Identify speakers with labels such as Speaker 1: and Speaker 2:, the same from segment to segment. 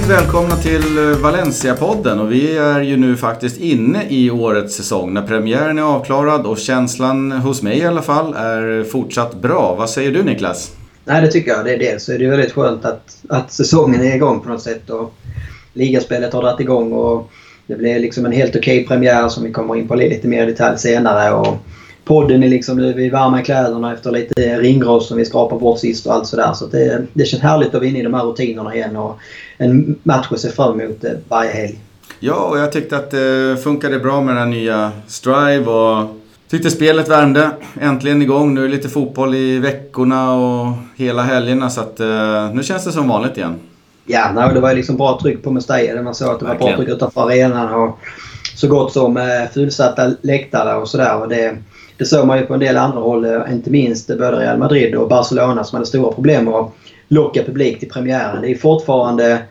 Speaker 1: Hjärtligt välkomna till eh, Valencia-podden och vi är ju nu faktiskt inne i årets säsong när premiären är avklarad och känslan eh, hos mig i alla fall är fortsatt bra. Vad säger du Niklas?
Speaker 2: Nej, det tycker jag. Det är dels så är det väldigt skönt att, att säsongen är igång på något sätt och ligaspelet har dragit igång och det blir liksom en helt okej okay premiär som vi kommer in på lite mer i detalj senare. Och podden är liksom nu vi varma i kläderna efter lite ringrost som vi skrapade bort sist och allt sådär. Så det, det känns härligt att vara inne i de här rutinerna igen och en match att se fram emot eh, varje helg.
Speaker 1: Ja, och jag tyckte att det funkade bra med den här nya Strive och tyckte spelet värmde. Äntligen igång. Nu är det lite fotboll i veckorna och hela helgerna så att uh, nu känns det som vanligt igen.
Speaker 2: Ja, nej, det var liksom bra tryck på Mestalla. Man såg att det var bra tryck utanför arenan och så gott som fullsatta läktare och sådär. Det, det såg man ju på en del andra håll, inte minst både Real Madrid och Barcelona som hade stora problem att locka publik till premiären. Det är fortfarande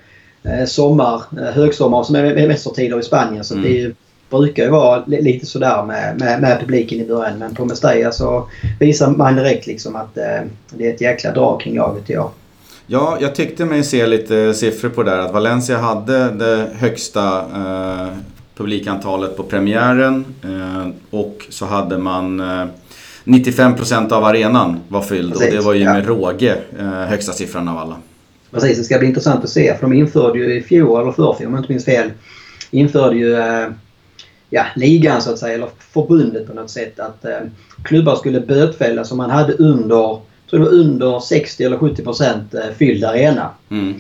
Speaker 2: eh, sommar, eh, högsommar som är mästertider i Spanien. Så mm. det brukar ju vara lite sådär med, med, med publiken i början. Men på Mestalla så visar man direkt liksom att eh, det är ett jäkla drag kring laget i år.
Speaker 1: Ja, jag tyckte mig se lite siffror på det där. Att Valencia hade det högsta eh, publikantalet på premiären. Eh, och så hade man eh, 95% av arenan var fylld Precis, och det var ju ja. med råge eh, högsta siffran av alla.
Speaker 2: Precis, det ska bli intressant att se för de införde ju i fjol, eller förrfjol om jag inte minns fel, införde ju eh, ja, ligan så att säga, eller förbundet på något sätt att eh, klubbar skulle bötfällas om man hade under, tror det var under 60 eller 70 procent eh, fylld arena. Mm.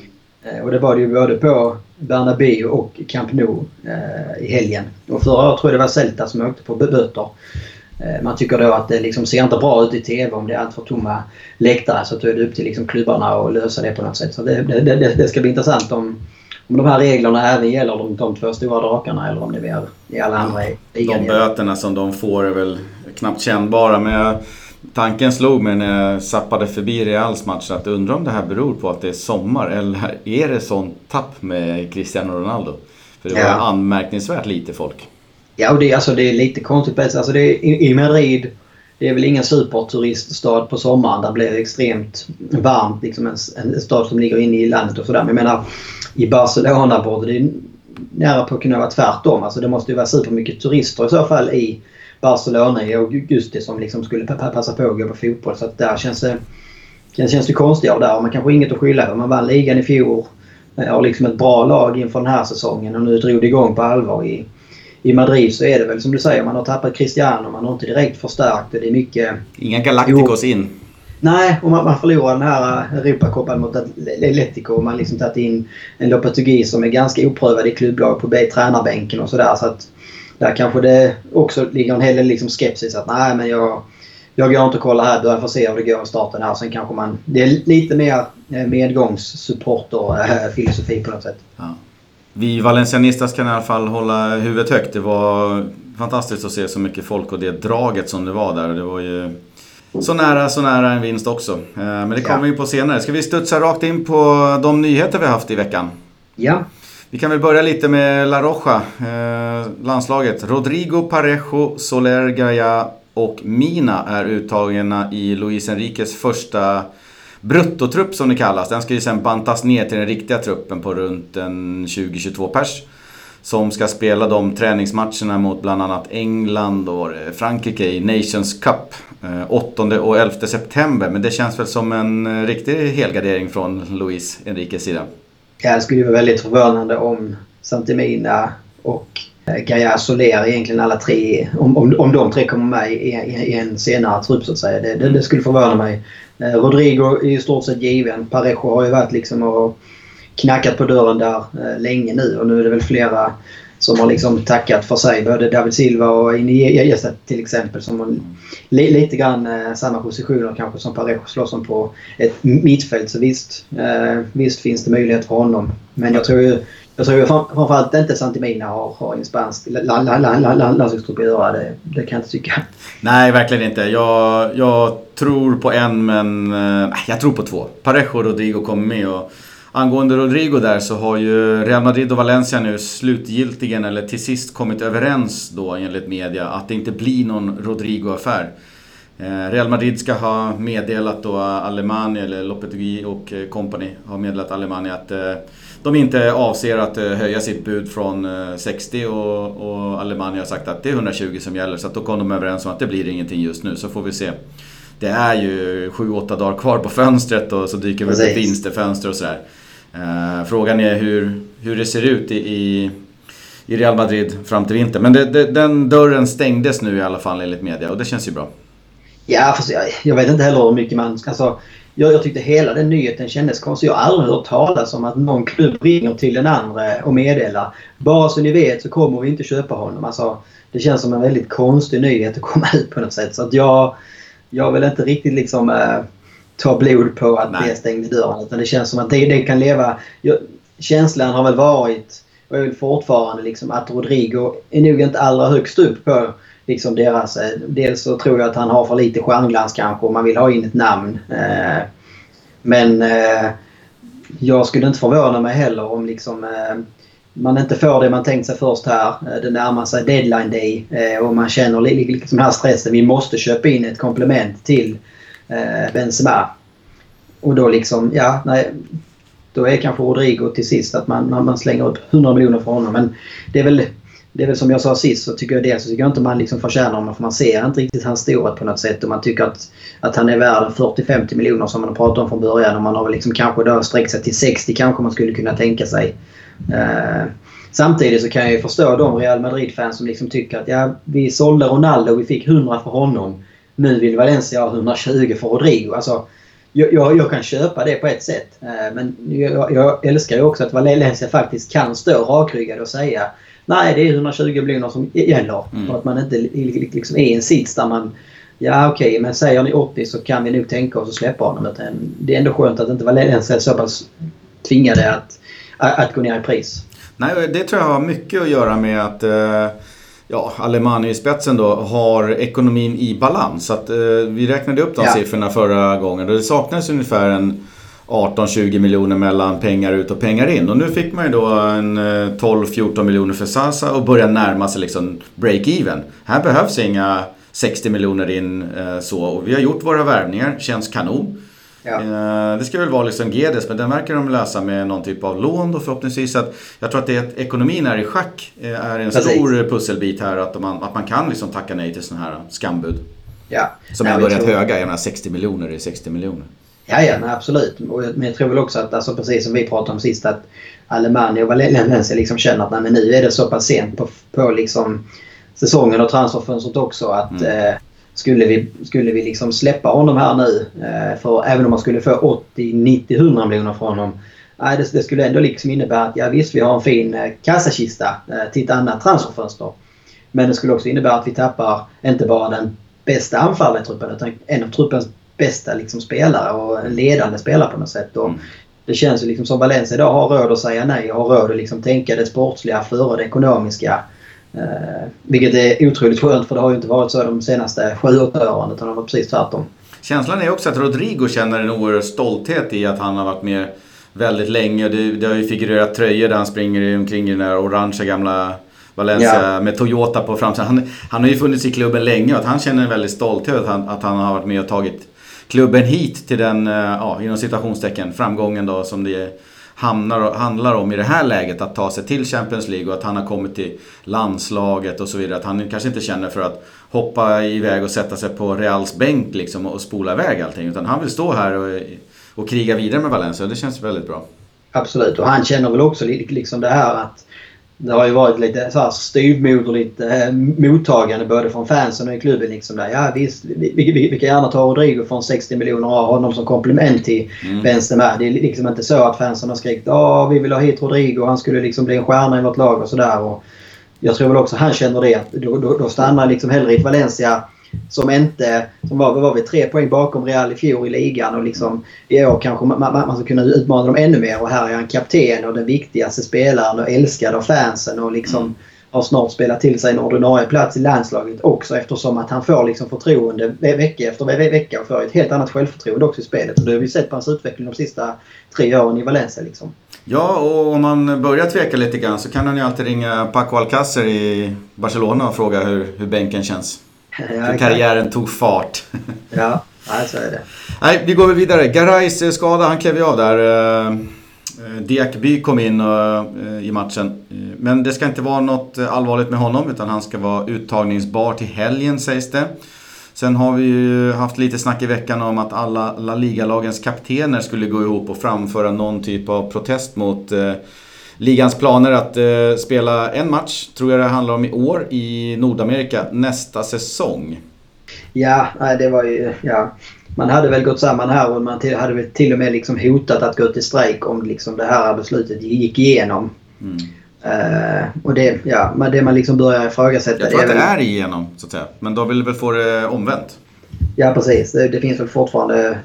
Speaker 2: Eh, och det var det ju både på Bernabéu och Camp Nou eh, i helgen. Och förra året tror jag det var Celta som åkte på böter. Eh, man tycker då att det liksom ser inte bra ut i TV om det är alltför tomma läktare. Så då är det upp till liksom klubbarna att lösa det på något sätt. Så det, det, det, det ska bli intressant om, om de här reglerna även gäller de, de två stora drakarna eller om det är i alla andra
Speaker 1: De böterna som de får är väl knappt kännbara. Men jag, tanken slog mig när jag zappade förbi Reals match att undra om det här beror på att det är sommar eller är det sånt tapp med Cristiano Ronaldo? För det var ja. anmärkningsvärt lite folk.
Speaker 2: Ja, och det, alltså, det är lite konstigt. Alltså, det är, I Madrid, det är väl ingen superturiststad på sommaren. Där blir det extremt varmt. Liksom en, en stad som ligger inne i landet och sådär. Men jag menar, i Barcelona borde det nära på kunna vara tvärtom. Alltså, det måste ju vara supermycket turister i så fall i Barcelona i augusti som liksom skulle passa på att gå på fotboll. Så att där känns det, känns det konstigare där. Man kanske inget att skylla på. Man vann ligan i fjol. Har liksom ett bra lag inför den här säsongen och nu drog det igång på allvar i i Madrid så är det väl som du säger, man har tappat Cristiano, man har inte direkt förstärkt det. är mycket...
Speaker 1: Inga Galacticos in.
Speaker 2: Nej, och man, man förlorar den här Europacupen mot Atletico och man har liksom tagit in en Lopetegui som är ganska oprövad i klubblag på tränarbänken och sådär. Så att där kanske det också ligger en hel del liksom skepsis att nej men jag, jag går inte och kollar här, börjar få se hur det går i starten här. Sen kanske man... Det är lite mer eh, medgångssupporter-filosofi eh, på något sätt. Ja
Speaker 1: vi valencianistas kan i alla fall hålla huvudet högt. Det var fantastiskt att se så mycket folk och det draget som det var där. Det var ju så nära, så nära en vinst också. Eh, men det kommer vi in på senare. Ska vi studsa rakt in på de nyheter vi har haft i veckan?
Speaker 2: Ja.
Speaker 1: Vi kan väl börja lite med La Roja, eh, landslaget. Rodrigo Parejo, Soler Gaya och Mina är uttagna i Luis Enriques första bruttotrupp som det kallas. Den ska ju sen bantas ner till den riktiga truppen på runt en 20-22 pers. Som ska spela de träningsmatcherna mot bland annat England och Frankrike i Nations Cup. Eh, 8 och 11 september. Men det känns väl som en eh, riktig helgardering från Luis Enriques sida.
Speaker 2: Ja, det skulle vara väldigt förvånande om Santimina och eh, Gaia Soler egentligen alla tre, om, om, om de tre kommer med i, i, i en senare trupp så att säga. Det, det, det skulle förvåna mig. Eh, Rodrigo är i stort sett given. Parejo har ju varit liksom och knackat på dörren där eh, länge nu och nu är det väl flera som har liksom tackat för sig. Både David Silva och Iniesta till exempel som har li, lite grann eh, samma positioner kanske som Parejo slåss om på ett mittfält. Så visst, eh, visst finns det möjlighet för honom. Men jag tror ju jag tror framförallt inte Santimina har, har en spansk landslagstrupp att göra. Det, det kan jag inte tycka.
Speaker 1: Nej, verkligen inte. Jag, jag tror på en, men äh, jag tror på två. Parejo och Rodrigo kommer med. Och angående Rodrigo där så har ju Real Madrid och Valencia nu slutgiltigen, eller till sist kommit överens då enligt media, att det inte blir någon Rodrigo-affär. Eh, Real Madrid ska ha meddelat då Alemani, eller Lopetegui och company har meddelat Alemani att de inte avser att höja sitt bud från 60 och, och Alemani har sagt att det är 120 som gäller. Så då kom de överens om att det blir ingenting just nu, så får vi se. Det är ju 7-8 dagar kvar på fönstret och så dyker väl vinsterfönster och sådär. Eh, frågan är hur, hur det ser ut i i Real Madrid fram till vintern. Men det, det, den dörren stängdes nu i alla fall enligt media och det känns ju bra.
Speaker 2: Ja, fast jag, jag vet inte heller hur mycket man... Alltså, jag, jag tyckte hela den nyheten kändes konstig. Jag har aldrig hört talas om att någon klubb ringer till den andra och meddelar bara så ni vet så kommer vi inte köpa honom. Alltså, det känns som en väldigt konstig nyhet att komma ut på något sätt. Så att jag, jag vill inte riktigt liksom Eh, ta blod på att Nej. det stängde dörren. Utan det känns som att det, det kan leva... Jag, känslan har väl varit och jag vill fortfarande liksom att Rodrigo är nog inte allra högst upp på liksom deras... Eh, dels så tror jag att han har för lite stjärnglans kanske och man vill ha in ett namn. Eh, men eh, jag skulle inte förvåna mig heller om liksom man inte får det man tänkt sig först här. Det närmar sig deadline day och man känner liksom den här stressen. Vi måste köpa in ett komplement till Eh, Benzema. Och då liksom, ja, nej, då är kanske Rodrigo till sist att man, man slänger upp 100 miljoner för honom. Men det är väl, det är väl som jag sa sist så tycker jag dels så tycker jag inte man liksom förtjänar honom för man ser inte riktigt hans storhet på något sätt och man tycker att, att han är värd 40-50 miljoner som man har pratat om från början och man har väl liksom kanske då sträckt sig till 60 kanske man skulle kunna tänka sig. Eh, samtidigt så kan jag ju förstå de Real Madrid-fans som liksom tycker att ja, vi sålde Ronaldo och vi fick 100 för honom. Nu vill Valencia ha 120 för Rodrigo. Alltså, jag, jag, jag, kan köpa det på ett sätt. Eh, men jag, jag älskar ju också att Valencia faktiskt kan stå rakryggad och säga Nej, det är 120 miljoner som gäller. Mm. Och att man inte liksom är i en sits där man Ja okej, okay, men säger ni 80 så kan vi nog tänka oss att släppa honom. Det är ändå skönt att inte Valencia är så pass tvingade att, att gå ner i pris.
Speaker 1: Nej, det tror jag har mycket att göra med att eh ja, Alemani i spetsen då har ekonomin i balans. Så att, eh, vi räknade upp de ja. siffrorna förra gången och det saknades ungefär en 18-20 miljoner mellan pengar ut och pengar in. Och nu fick man ju då en 12-14 eh, miljoner för Sasa och börjar närma sig liksom break-even. Här behövs inga 60 miljoner in eh, så och vi har gjort våra värvningar, känns kanon. Ja. Eh, det ska väl vara liksom Gedes, men den verkar de lösa med någon typ av lån då förhoppningsvis. Så att jag tror att det att ekonomin är i schack eh, är en Precis. stor pusselbit här. Att man, att man kan liksom tacka nej till sådana här skambud.
Speaker 2: Ja.
Speaker 1: Som ändå är rätt höga. Jag menar 60 miljoner är 60 miljoner.
Speaker 2: Ja, ja nej, absolut. Men jag tror väl också att, alltså, precis som vi pratade om sist, att Alemania och Valencia liksom känner att nej, men nu är det så pass sent på, på liksom säsongen och transferfönstret också att mm. eh, skulle vi, skulle vi liksom släppa honom här nu, eh, för även om man skulle få 80, 90, 100 miljoner från honom. Nej, det, det, skulle ändå liksom innebära att ja visst vi har en fin eh, kassakista eh, till ett annat transferfönster. Men det skulle också innebära att vi tappar inte bara den bästa anfallaren i truppen utan en av truppens bästa liksom, spelare och ledande spelare på något sätt. Och mm. Det känns ju liksom som Valencia idag har råd att säga nej och har råd att liksom tänka det sportsliga före det ekonomiska. Eh, vilket är otroligt skönt för det har ju inte varit så de senaste 7-8 åren utan det var precis tvärtom.
Speaker 1: Känslan är också att Rodrigo känner en oerhörd stolthet i att han har varit med väldigt länge. Det, det har ju figurerat tröjor där han springer omkring i den där orangea gamla Valencia ja. med Toyota på framsidan. Han, han har ju funnits i klubben länge och att han känner en väldig stolthet att han, att han har varit med och tagit klubben hit till den, eh, ja, inom citationstecken, framgången då som det hamnar, handlar om i det här läget att ta sig till Champions League och att han har kommit till landslaget och så vidare. Att han kanske inte känner för att hoppa iväg och sätta sig på Reals bänk liksom och spola iväg allting. Utan han vill stå här och, och kriga vidare med Valencia och det känns väldigt bra.
Speaker 2: Absolut och han känner väl också liksom det här att det har ju varit lite så här styvmoderligt eh, mottagande både från fansen och i klubben. Liksom där. Ja visst, vi, vi, vi, kan gärna ta Rodrigo från 60 miljoner och ha honom som komplement till mm. Benzema. Det är liksom inte så att fansen har skrikit att vi vill ha hit Rodrigo. Han skulle liksom bli en stjärna i vårt lag och sådär. Jag tror väl också han känner det. Att då, då, då stannar liksom hellre i Valencia som inte... Som var, var vi tre poäng bakom Real i fjol i ligan och liksom i år kanske man, man, man ska kunna utmana dem ännu mer. Och här är han kapten och den viktigaste spelaren och älskad av fansen och liksom mm. har snart spelat till sig en ordinarie plats i landslaget också eftersom att han får liksom förtroende vecka efter vecka och får ett helt annat självförtroende också i spelet. Och det har vi sett på hans utveckling de sista tre åren i Valencia. Liksom.
Speaker 1: Ja, och om man börjar tveka lite grann så kan han ju alltid ringa Paco Alcacer i Barcelona och fråga hur, hur bänken känns. För karriären tog fart.
Speaker 2: ja, nej, så är det.
Speaker 1: Nej, vi går väl vidare. Garais eh, skada, han klev ju av där. Eh, Diakby kom in i matchen. Men det ska inte vara något allvarligt med honom utan han ska vara uttagningsbar till helgen sägs det. Sen har vi ju haft lite snack i veckan om att alla La Liga-lagens kaptener skulle gå ihop och framföra någon typ av protest mot eh, ligans planer att eh, spela en match, tror jag det handlar om i år, i Nordamerika nästa säsong.
Speaker 2: Ja, det var ju... Ja. Man hade väl gått samman här och man hade väl till och med liksom hotat att gå till strejk om liksom det här beslutet gick igenom. Mm. Uh, och det, ja, det man liksom börjar ifrågasätta...
Speaker 1: Jag tror att det är igenom, så att säga. Men då vill vi väl få det omvänt?
Speaker 2: Ja, precis. Det, finns väl fortfarande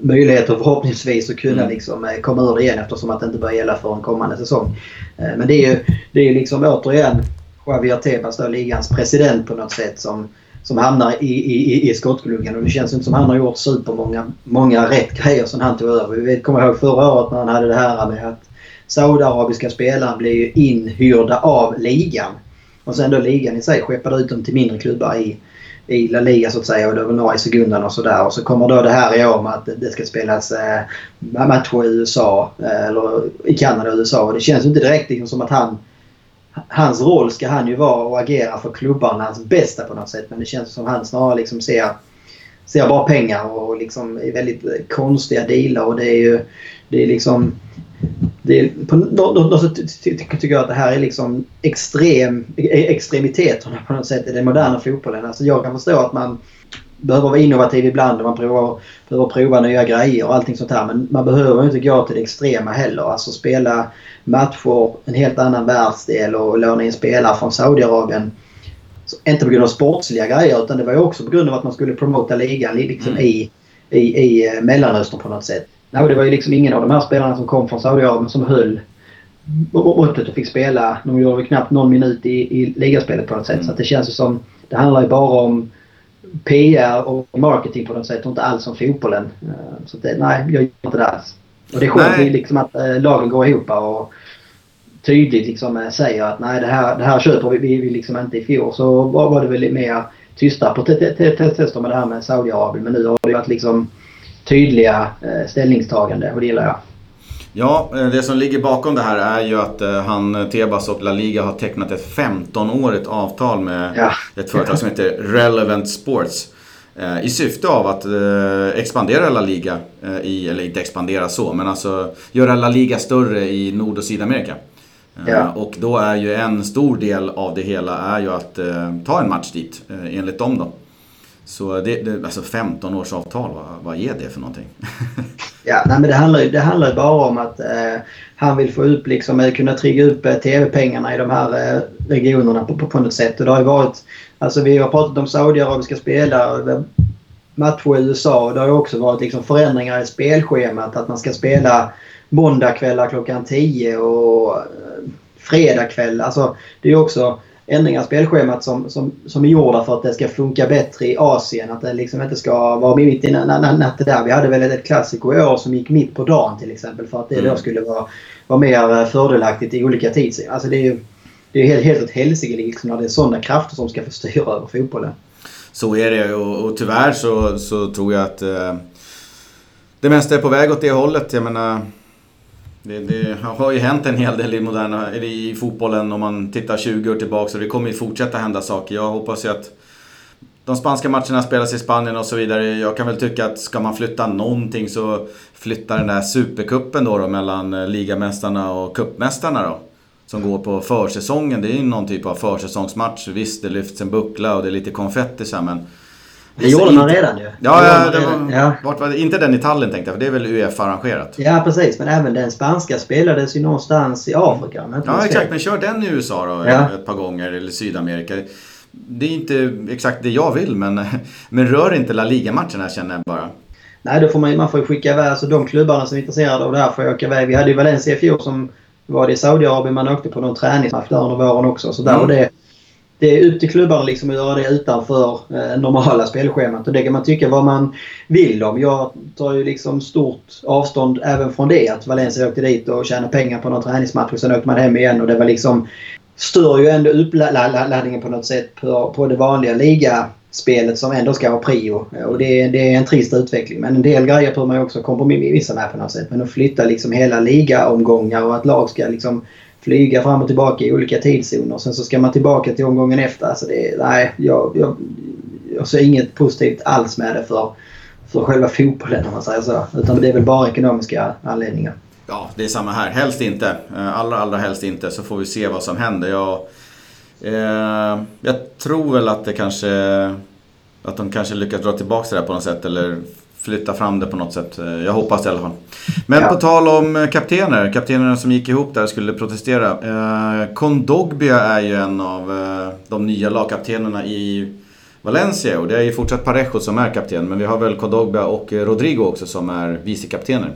Speaker 2: möjligheter förhoppningsvis att kunna mm. liksom, eh, komma ur det igen eftersom att det inte börjar gälla för en kommande säsong. Uh, men det är ju det är liksom återigen Javier Tebas, då, ligans president på något sätt, som, som hamnar i, i, i skottgluggen. Och det känns inte som han har gjort supermånga många rätt grejer sen han tog över. Vi kommer ihåg förra året när han hade det här med att saudiarabiska spelare blir ju inhyrda av ligan. Och sen då ligan i sig skeppade ut dem till mindre klubbar i, i La Liga så att säga och det var några i sekundan och sådär. Och så kommer då det här i år med att det ska spelas eh, matcher i USA eh, eller i Kanada och USA. Och det känns inte direkt liksom som att han Hans roll ska han ju vara att agera för klubbarnas bästa på något sätt. Men det känns som att han snarare liksom ser, ser bara pengar och liksom är väldigt konstiga dealar. Och det är ju det är liksom det på något sätt tycker jag att det här är liksom extrem, extremiteterna på något sätt i den moderna fotbollen. Alltså jag kan förstå att man behöver vara innovativ ibland och man provar, behöver prova nya grejer och allting sånt här. Men man behöver inte gå till det extrema heller. Alltså spela matcher en helt annan världsdel och låna in spelare från Saudiarabien. Inte på grund av sportsliga grejer utan det var ju också på grund av att man skulle promota ligan liksom mm. i, i, i Mellanöstern på något sätt. Nej, det var ju liksom ingen av de här spelarna som kom från Saudiarabien som höll måttet och fick spela. De gjorde knappt någon minut i, i ligaspelet på något sätt. Mm. Så det känns ju som... Det handlar ju bara om PR och marketing på något sätt och inte alls om fotbollen. Eh, så det, nej, jag gör inte det alls. Och det är skönt liksom att äh, lagen går ihop och tydligt liksom äh, säger att nej det här, det här köper vi, vi, vi liksom inte i fjol. Så var, var det väl mer tysta på tester med det här med Saudiarabien. Men nu har det varit liksom tydliga eh, ställningstagande och det gillar jag.
Speaker 1: Ja, eh, det som ligger bakom det här är ju att eh, han, Tebas och La Liga har tecknat ett 15-årigt avtal med ja. ett företag som heter Relevant Sports. I syfte av att expandera La Liga, i, eller inte expandera så, men alltså göra La Liga större i Nord och Sydamerika. Ja. Och då är ju en stor del av det hela är ju att ta en match dit, enligt dem då. Så det, det, alltså 15 års avtal, vad, vad ger det för någonting?
Speaker 2: ja, nej, men det handlar ju det handlar bara om att eh, han vill få upp, liksom, eh, kunna trigga upp eh, TV-pengarna i de här eh, regionerna på, på, på, något sätt. Och det har ju varit, alltså vi har pratat om saudiarabiska spelare, eh, matcher i USA och det har ju också varit liksom, förändringar i spelschemat. Att man ska spela måndagkvällar klockan 10 och eh, fredagkväll. Alltså det är också ändringar i spelschemat som, som, som är gjorda för att det ska funka bättre i Asien. Att det liksom inte ska vara mitt i natten där. Vi hade väl ett klassiko i år som gick mitt på dagen till exempel för att det mm. då skulle vara, vara mer fördelaktigt i olika tider. Alltså det är ju det är helt, helt åt helsike liksom när det är sådana krafter som ska få styra över fotbollen.
Speaker 1: Så är det och, och tyvärr så, så tror jag att eh, det mesta är på väg åt det hållet. Jag menar det, det, har ju hänt en hel del i, moderna, i fotbollen om man tittar 20 år tillbaka och det kommer ju fortsätta hända saker. Jag hoppas ju att de spanska matcherna spelas i Spanien och så vidare. Jag kan väl tycka att ska man flytta någonting så flytta den där supercupen då, då mellan eh, ligamästarna och cupmästarna då. Som går på försäsongen. Det är ju någon typ av försäsongsmatch. Visst, det lyfts en buckla och det är lite konfetti så men
Speaker 2: det gjorde man redan ju. Ja,
Speaker 1: ja, det var, ja. Vart var det? inte den i Tallinn tänkte jag, för det är väl Uefa-arrangerat?
Speaker 2: Ja, precis. Men även den spanska spelades ju någonstans i Afrika.
Speaker 1: Men ja, exakt. Men kör den i USA då ja. ett par gånger, eller Sydamerika. Det är inte exakt det jag vill, men, men rör inte La Liga-matcherna känner jag bara.
Speaker 2: Nej, då får man, man får skicka iväg, alltså de klubbarna som är intresserade av det här får åka iväg. Vi hade ju Valencia i fjol som var det i Saudiarabien. Man åkte på någon träningsmatch där under våren också. Så där mm. var det det är upp till klubbarna liksom att göra det utanför eh, normala spelschemat. Och det kan man tycka vad man vill om. Jag tar ju liksom stort avstånd även från det. Att Valencia åkte dit och tjänade pengar på någon träningsmatch och sen åkte man hem igen. Och det var liksom stör ju ändå uppladdningen på något sätt på, på det vanliga ligaspelet som ändå ska ha prio. Och det, är, det är en trist utveckling. Men en del grejer tror man ju också kompromissa med på något sätt. Men att flytta liksom hela ligaomgångar och att lag ska liksom flyga fram och tillbaka i olika tidszoner. Sen så ska man tillbaka till omgången efter. Alltså det, nej, jag, jag, jag ser inget positivt alls med det för, för själva fotbollen om man säger så. Utan det är väl bara ekonomiska anledningar.
Speaker 1: Ja, det är samma här. Helst inte. Eh, allra, allra helst inte. Så får vi se vad som händer. Jag, eh, jag tror väl att det kanske... Att de kanske lyckas dra tillbaka det här på något sätt. Eller flytta fram det på något sätt. Eh, jag hoppas det i alla fall. Men ja. på tal om eh, kaptener. Kaptenerna som gick ihop där skulle protestera. Eh, Kondogbia är ju en av eh, de nya lagkaptenerna i Valencia. Och det är ju fortsatt Parejo som är kapten. Men vi har väl Kondogbia och Rodrigo också som är vicekaptener.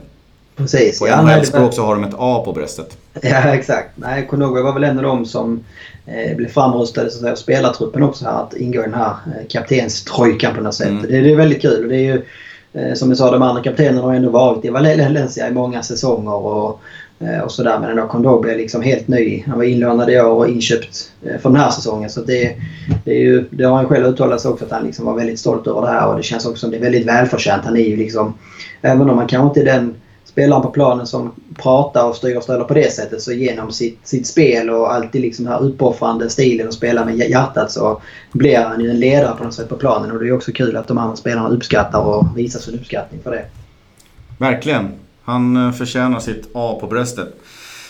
Speaker 2: Precis.
Speaker 1: På NHL-språk så har de ett A på bröstet.
Speaker 2: Ja, exakt. Nej, Konogwe var väl en av dem som eh, blev framrustade så att spelartruppen också här att ingå i den här eh, kaptenstrojkan på något sätt. Mm. Det, det, är väldigt kul. Det är ju, eh, Eh, som jag sa, de andra kaptenerna har ändå varit i Valencia i många säsonger och, eh, och sådär. Men ändå Kondogbia är liksom helt ny. Han var inlånad i år och inköpt eh, för den här säsongen. Så det, det, är ju, det har han själv uttalat sig också att han liksom var väldigt stolt över det här och det känns också som det är väldigt välförtjänt. Han är ju liksom, även om han kanske inte är den spelaren på planen som pratar och styr och ställer på det sättet så genom sitt, sitt spel och alltid liksom den här uppoffrande stilen och spela med hjärtat så blir han ju en ledare på något sätt på planen och det är också kul att de andra spelarna uppskattar och visar sin uppskattning för det.
Speaker 1: Verkligen. Han eh, förtjänar sitt A på bröstet.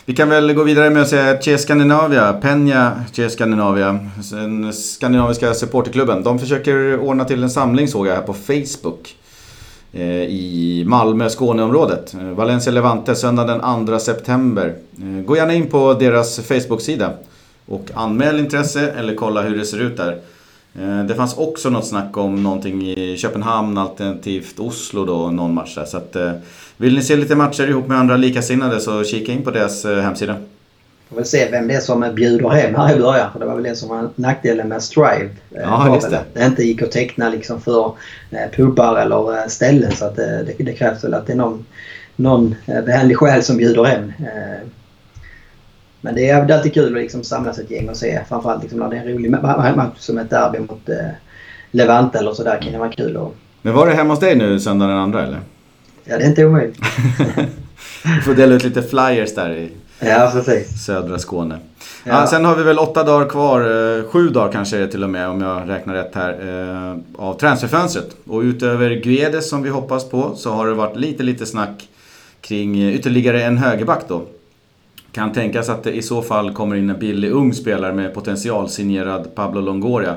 Speaker 1: Vi kan väl gå vidare med att säga Che Scandinavia, Peña Che Scandinavia, den skandinaviska supporterklubben. De försöker ordna till en samling såg jag här på Facebook. Eh, I Malmö, Skåneområdet. Eh, Valencia Levante söndag den 2 september. Eh, gå gärna in på deras Facebook-sida och anmäl intresse eller kolla hur det ser ut där. Det fanns också något snack om någonting i Köpenhamn alternativt Oslo då, någon match där. Så att, vill ni se lite matcher ihop med andra likasinnade så kika in på deras hemsida.
Speaker 2: Får väl se vem det är som bjuder hem här i början. För det var väl det som var nackdelen med Strive.
Speaker 1: Eh, ja, just det.
Speaker 2: det inte gick att teckna liksom för eh, pubbar eller eh, ställen. Så att det, det krävs väl att det är någon, någon behändig själ som bjuder hem. Men det är alltid kul att liksom samlas ett gäng och se. Framförallt liksom när det är en rolig match som ett derby mot Levante eller sådär kan det vara kul. Och...
Speaker 1: Men var det hemma hos dig nu söndag den andra eller?
Speaker 2: Ja, det är inte omöjligt.
Speaker 1: du får dela ut lite flyers där i
Speaker 2: Ja, precis.
Speaker 1: Södra Skåne. Ja. Ja, sen har vi väl åtta dagar kvar, eh, sju dagar kanske det till och med om jag räknar rätt här, eh, av transferfönstret. Och utöver Guedes som vi hoppas på så har det varit lite, lite snack kring ytterligare en högerback då. Kan tänkas att det i så fall kommer in en billig ung spelare med potential signerad Pablo Longoria.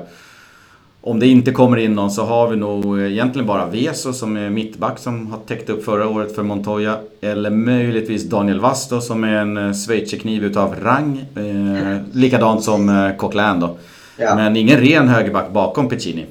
Speaker 1: Om det inte kommer in någon så har vi nog egentligen bara Veso som är mittback som har täckt upp förra året för Montoya. Eller möjligtvis Daniel Vasto som är en eh, schweizerkniv utav rang. Eh, likadant som eh, Coquelin då. Ja. Men ingen ren högerback bakom Piccini.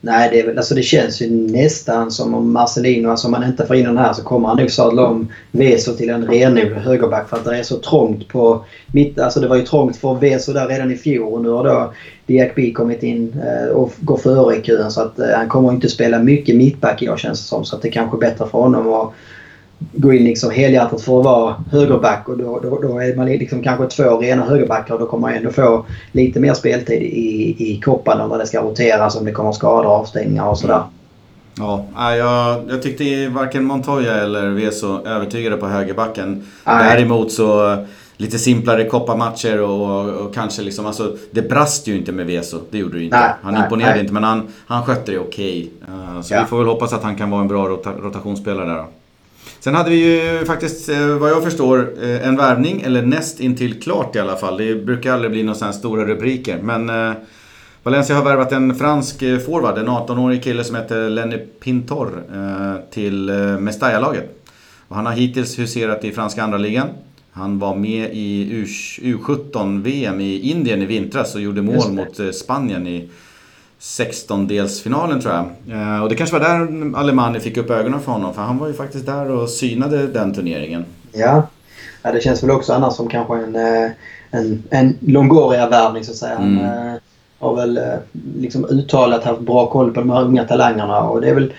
Speaker 2: Nej, det, väl, alltså det känns ju nästan som om Marcelino, alltså om man inte får in den här så kommer han nog sadla om Veso till en renodlad högerback för att det är så trångt på mitt... Alltså det var ju trångt för Veso där redan i fjol och nu har då Diakby kommit in eh, och går före i kön så att eh, han kommer inte spela mycket mittback i år känns det som. Så att det kanske är bättre för honom att gå in liksom helhjärtat för att vara högerback och då, då, då är man liksom kanske två rena högerbackar och då kommer man ändå få lite mer speltid i, i koppan när det ska roteras om det kommer skador avstängningar och sådär.
Speaker 1: Ja, jag, jag tyckte varken Montoya eller Veso övertygade på högerbacken. Nej. Däremot så lite simplare kopparmatcher och, och, kanske liksom, alltså det brast ju inte med Veso. Det gjorde det inte. Nej, han nej, imponerade nej. inte men han, han skötte det okej. Okay. Uh, så ja. vi får väl hoppas att han kan vara en bra rota, rotationsspelare där då. Sen hade vi ju faktiskt, eh, vad jag förstår, eh, en värvning, eller näst intill klart i alla fall. Det brukar aldrig bli några stora rubriker. Men eh, Valencia har värvat en fransk forward, en 18-årig kille som heter Lenny Pintor till Mestalla-laget. Han har hittills huserat i franska andra ligan. Han var med i U17-VM i Indien i vintras och gjorde mål mot Spanien i 16-delsfinalen tror jag. Eh, och det kanske var där Alemani fick upp ögonen för honom för han var ju faktiskt där och synade den turneringen.
Speaker 2: Ja, ja det känns väl också annars som kanske en, eh, en, en Longoria-värvning så att säga. Mm. Han eh, har väl liksom uttalat haft bra koll på de här unga talangerna och det är väl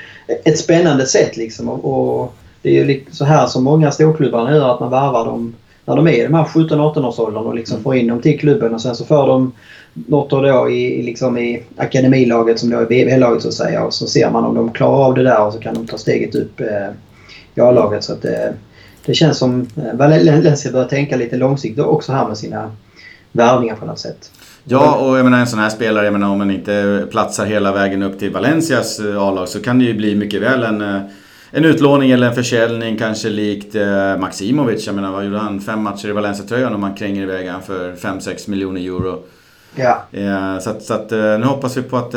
Speaker 2: ett spännande sätt liksom. Och, och det är ju så här som många storklubbar gör att man varvar dem när de är i de här 17-18 årsåldern och liksom får in dem till klubben och sen så får de något år då i, liksom i akademilaget som då är BB-laget så att säga. Och så ser man om de klarar av det där och så kan de ta steget upp eh, i A-laget. Så att det, det känns som eh, Valencia bör tänka lite långsiktigt också här med sina värvningar på något sätt.
Speaker 1: Ja, och jag menar en sån här spelare, jag menar om man inte platsar hela vägen upp till Valencias eh, A-lag så kan det ju bli mycket väl en, eh, en utlåning eller en försäljning kanske likt eh, Maximovic. Jag menar vad gjorde han? Fem matcher i Valencia-tröjan och man kränger iväg han för 5-6 miljoner euro.
Speaker 2: Ja.
Speaker 1: Så, att, så att, nu hoppas vi på att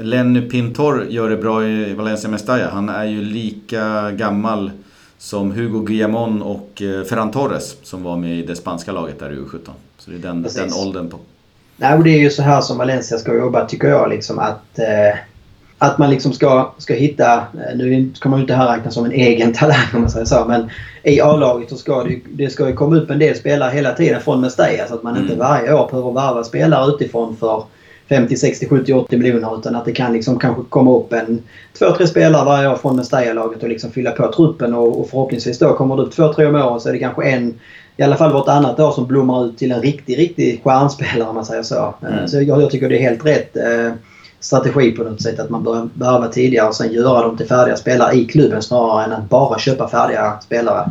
Speaker 1: Lenny Pintor gör det bra i Valencia Mestalla. Han är ju lika gammal som Hugo Guillamon och Ferran Torres som var med i det spanska laget där i U17. Så det är den, den åldern på
Speaker 2: Nej, och det är ju så här som Valencia ska jobba tycker jag. Liksom, att, eh, att man liksom ska, ska hitta, eh, nu ska man ju inte här räknas som en egen talang om man säger så, men i A-laget så ska det, det ska ju komma upp en del spelare hela tiden från Mestalla så att man mm. inte varje år behöver varva spelare utifrån för 50, 60, 70, 80 miljoner utan att det kan liksom kanske komma upp en två, tre spelare varje år från Mestalla-laget och liksom fylla på truppen och, och förhoppningsvis då kommer det upp två, tre om året så är det kanske en i alla fall vartannat år som blommar ut till en riktig, riktig stjärnspelare om man säger så. Mm. Så jag, jag, tycker det är helt rätt eh, strategi på något sätt att man bör med tidigare och sen göra dem till färdiga spelare i klubben snarare än att bara köpa färdiga spelare.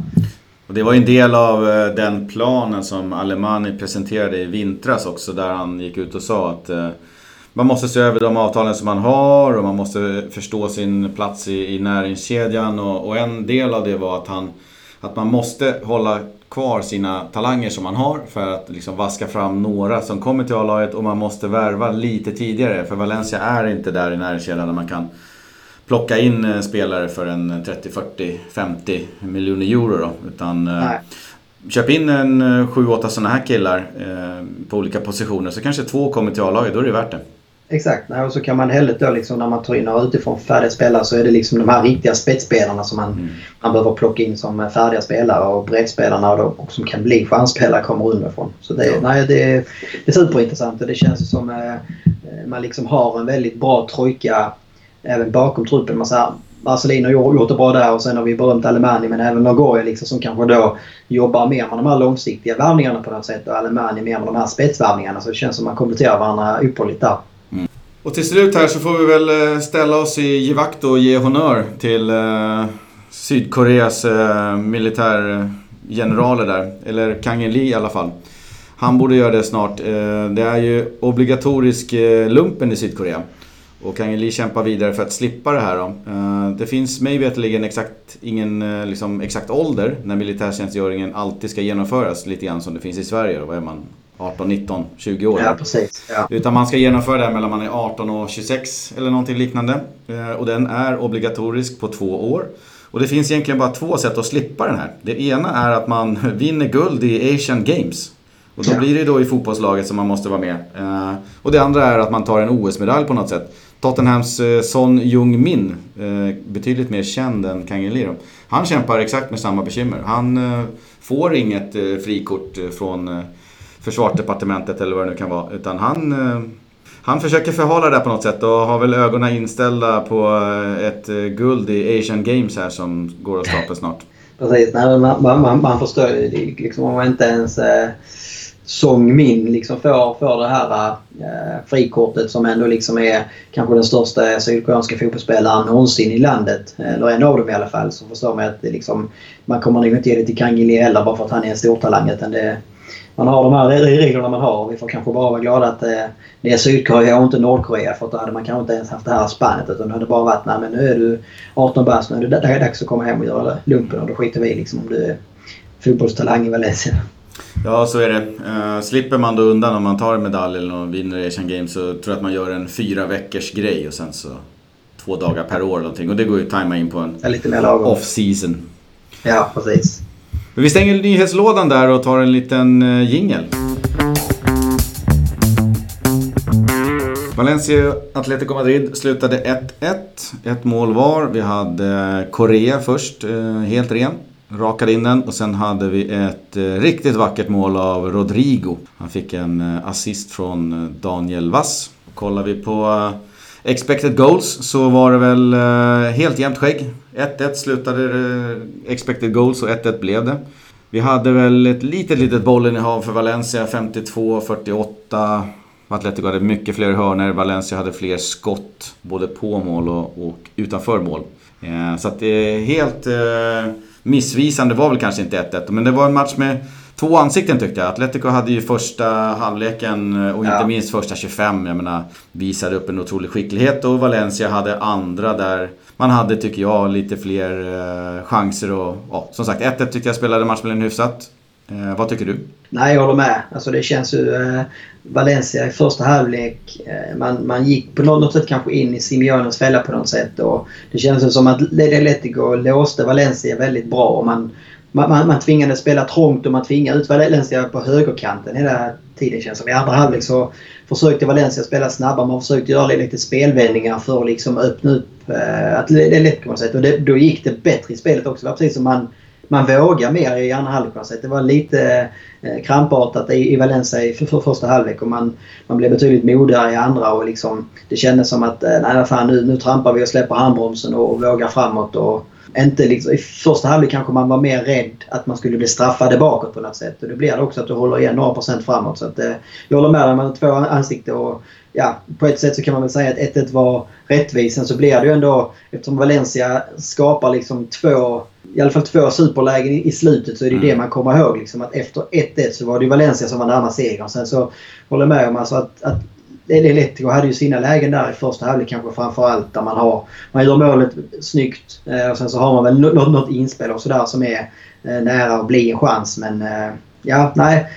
Speaker 1: Och det var ju en del av eh, den planen som Alemani presenterade i vintras också där han gick ut och sa att eh, man måste se över de avtalen som man har och man måste förstå sin plats i, i näringskedjan och, och en del av det var att han att man måste hålla kvar sina talanger som man har för att liksom vaska fram några som kommer till A-laget och man måste värva lite tidigare för Valencia är inte där i närkedjan där man kan plocka in eh, spelare för en 30, 40, 50 miljoner euro då. Utan eh, Nej. köp in en 7-8 sådana här killar eh, på olika positioner så kanske två kommer till A-laget, då är det värt det.
Speaker 2: Exakt. Och så kan man hellre då liksom när man tar in några utifrån färdiga spelare så är det liksom de här riktiga spetsspelarna som man, mm. man behöver plocka in som färdiga spelare och breddspelarna och, då, och som kan bli stjärnspelare kommer underifrån. Så det, ja. nej, det, det är superintressant och det känns som eh, man liksom har en väldigt bra trojka även bakom truppen. Man säger, Marcelino har gjort det bra där och sen har vi berömt Alemani men även Nagoya liksom som kanske då jobbar mer med de här långsiktiga värvningarna på något sätt och Alemani mer med de här spetsvärvningarna. Så det känns som att man kompletterar varandra ypperligt där.
Speaker 1: Och till slut här så får vi väl eh, ställa oss i givakt och ge honör till eh, Sydkoreas eh, militärgeneraler där. Eller Kang Lee i alla fall. Han borde göra det snart. Eh, det är ju obligatorisk eh, lumpen i Sydkorea. Och Kang Lee kämpar vidare för att slippa det här då. Eh, det finns mig veterligen exakt, ingen eh, liksom, exakt ålder när militärtjänstgöringen alltid ska genomföras. Lite grann som det finns i Sverige. Då. Vad är man? 18, 19, 20 år.
Speaker 2: Ja, precis. Ja.
Speaker 1: Utan man ska genomföra det här mellan man är 18 och 26 eller någonting liknande. Eh, och den är obligatorisk på två år. Och det finns egentligen bara två sätt att slippa den här. Det ena är att man vinner guld i Asian Games. Och då ja. blir det då i fotbollslaget som man måste vara med. Eh, och det andra är att man tar en OS-medalj på något sätt. Tottenhams eh, Son Jung-Min, betydligt mer känd än Kang Lee Han kämpar exakt med samma bekymmer. Han får inget frikort från försvarsdepartementet eller vad det nu kan vara. Utan han, eh, han försöker förhala det på något sätt och har väl ögonen inställda på eh, ett eh, guld i Asian Games här som går att stapla snart.
Speaker 2: Precis, Nej, man, man, man förstår ju liksom om man inte ens eh, Song Min liksom får, får det här eh, frikortet som ändå liksom är kanske den största sydkoreanska fotbollsspelaren någonsin i landet. Eller en av dem i alla fall. Så förstår man att det liksom, man kommer nog inte ge det till Kang heller bara för att han är en stortalang. Utan det, man har de här reglerna man har. Vi får kanske bara vara glada att det, är Sydkorea och inte Nordkorea för då hade man kanske inte ens haft det här spannet utan det hade bara varit nej men nu är du 18 bast nu är det dags att komma hem och göra lumpen och då skiter vi liksom om du är fotbollstalang i Valencia.
Speaker 1: Ja, så är det. Uh, slipper man då undan om man tar en medalj eller vinner Asian Games så tror jag att man gör en fyra veckors grej och sen så två dagar per år eller någonting. Och det går ju att tajma in på en off-season.
Speaker 2: Ja, precis.
Speaker 1: Men vi stänger nyhetslådan där och tar en liten eh, jingel. Valencia Atletico Madrid slutade 1-1. Ett mål var. Vi hade eh, Korea först, eh, helt ren. Rakade in den och sen hade vi ett riktigt vackert mål av Rodrigo. Han fick en assist från Daniel Vass. Kollar vi på Expected goals så var det väl eh, helt jämnt skägg. 1-1 slutade eh, expected goals och 1-1 blev det. Vi hade väl ett litet, litet bollinnehav för Valencia, 52-48. Atletico hade mycket fler hörnor. Valencia hade fler skott, både på mål och, och utanför mål. Eh, så att det är helt eh, missvisande var väl kanske inte 1-1. Men det var en match med två ansikten tyckte jag. Atletico hade ju första halvleken och inte ja. minst första 25. Jag menar, visade upp en otrolig skicklighet och Valencia hade andra där man hade, tycker jag, lite fler eh, chanser och ja, som sagt 1-1 tyckte jag spelade matchbilden hyfsat. Eh, vad tycker du?
Speaker 2: Nej, jag håller med. Alltså det känns ju... Eh, Valencia i första halvlek, eh, man, man gick på något sätt kanske in i Simeones fälla på något sätt. Och det känns som att Atletico låste Valencia väldigt bra. Och man, man, man, man tvingade spela trångt och man tvingade ut Valencia på högerkanten hela tiden känns som. I andra halvlek så försökte Valencia spela snabbare. Man försökte göra lite spelvändningar för att liksom öppna upp eh, Atletico. Och det, då gick det bättre i spelet också. Det var precis som man man vågar mer i andra halvlek. Det var lite eh, krampartat i, i Valencia i för, för första halvlek och man, man blev betydligt modigare i andra och liksom, det kändes som att eh, nej, fan, nu, nu trampar vi och släpper handbromsen och, och vågar framåt. Och, inte liksom, I första halvlek kanske man var mer rädd att man skulle bli straffade bakåt på något sätt. Och det blir det också att du håller igen några procent framåt. Så att, eh, jag håller med dig, man har två ansikten. Och, ja, på ett sätt så kan man väl säga att 1-1 var rättvist. Sen så blir det ju ändå, eftersom Valencia skapar liksom två i alla fall två superlägen i, slutet så är det mm. det man kommer ihåg. Liksom, att efter 1-1 så var det Valencia som var närmast segern. Sen så håller jag med om alltså att, att Atletico hade ju sina lägen där i första halvlek kanske framförallt där man har... Man gör målet snyggt eh, och sen så har man väl något, något inspel och sådär som är eh, nära att bli en chans men eh, ja, nej.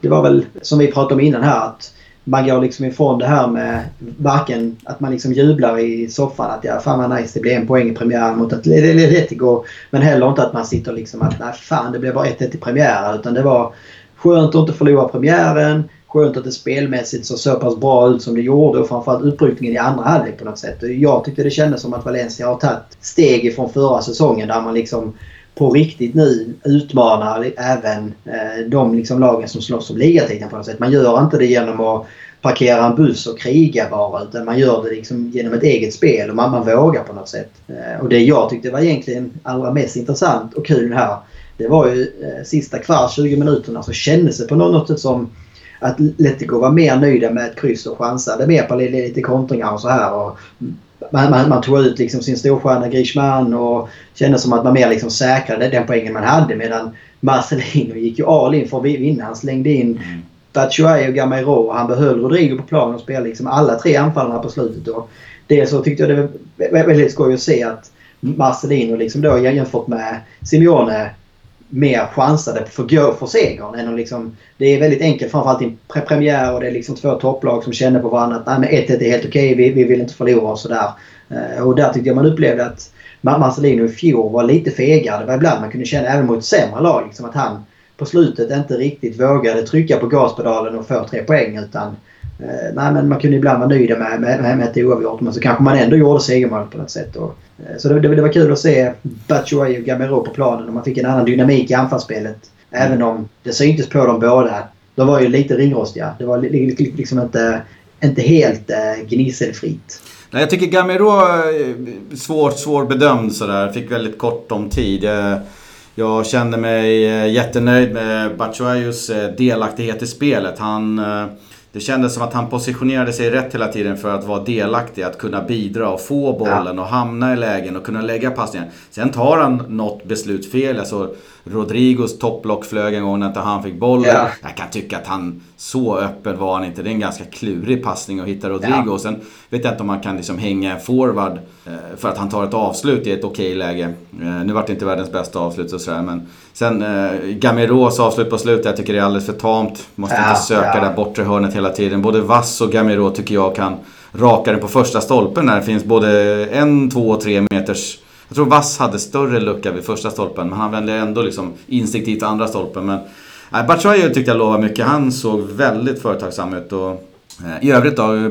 Speaker 2: Det var väl som vi pratade om innan här att man går liksom ifrån det här med varken att man liksom jublar i soffan att ja, fan vad nice det blev en poäng i premiären mot Atletico. Men heller inte att man sitter liksom att nej fan det blev bara 1-1 i premiären. Utan det var skönt att inte förlora premiären. Skönt att det spelmässigt såg så pass bra ut som det gjorde och framförallt utbrytningen i andra halvlek på något sätt. Jag tyckte det kändes som att Valencia har tagit steg ifrån förra säsongen där man liksom på riktigt nu utmanar även eh, de liksom lagen som slåss om ligatiteln på något sätt. Man gör inte det genom att parkera en buss och kriga bara utan man gör det liksom genom ett eget spel och man, man vågar på något sätt. Eh, och det jag tyckte var egentligen allra mest intressant och kul här det var ju eh, sista kvart, 20 minuterna så kändes det på något sätt som att Atletico var mer nöjda med ett kryss och chansade mer på lite kontringar och så här. Och man, man, man, tog ut liksom sin storstjärna Grishman och kände som att man mer liksom säkrade den poängen man hade. Medan Marcelino gick ju all in för att vinna. Han slängde in mm. Batshuayi och Gamero och han behöll Rodrigo på planen och spelade liksom alla tre anfallarna på slutet. Och det så tyckte jag det var väldigt skoj att se att Marcelino liksom då jämfört med Simeone mer chansade för att gå för segern. Än att liksom, det är väldigt enkelt framförallt i en pre premiär och det är liksom två topplag som känner på varandra att 1-1 är helt okej, vi, vi vill inte förlora och sådär. Eh, och där tyckte jag man upplevde att Marcelino i fjol var lite fegare. Det var ibland man kunde känna även mot sämre lag liksom att han på slutet inte riktigt vågade trycka på gaspedalen och få tre poäng utan Eh, nej, men man kunde ibland vara nöjd med, med, med ett oavgjort men så kanske man ändå gjorde segermålet på något sätt. Och, eh, så det, det, det, var kul att se Batshuayi och Gamero på planen och man fick en annan dynamik i anfallsspelet. Även om det syntes på dem båda. De var ju lite ringrostiga. Det var liksom inte, inte helt äh, gnisselfritt.
Speaker 1: Nej, jag tycker Gamero eh, är svår svårbedömd sådär. Fick väldigt kort om tid. Jag, jag kände mig jättenöjd med Batshuayus delaktighet i spelet. Han det kändes som att han positionerade sig rätt hela tiden för att vara delaktig, att kunna bidra och få bollen ja. och hamna i lägen och kunna lägga passningen. Sen tar han något beslutsfel. Alltså, Rodrigos topplock flög en gång när inte han fick bollen. Ja. Jag kan tycka att han, så öppen var han inte. Det är en ganska klurig passning att hitta Rodrigo. Ja. Sen vet jag inte om man kan liksom hänga forward eh, för att han tar ett avslut i ett okej läge. Eh, nu vart det inte världens bästa avslut och sådär men Sen eh, Gamiros avslut på slutet, jag tycker det är alldeles för tamt. Måste ja, inte söka ja. det bortre hörnet hela tiden. Både Vass och Gamiro tycker jag kan raka den på första stolpen när det finns både en, två och tre meters jag tror Vass hade större lucka vid första stolpen, men han vände ändå liksom instinktivt andra stolpen. Men nej, Batshuayi tyckte jag lovade mycket. Han såg väldigt företagsam ut. Och, eh, I övrigt då,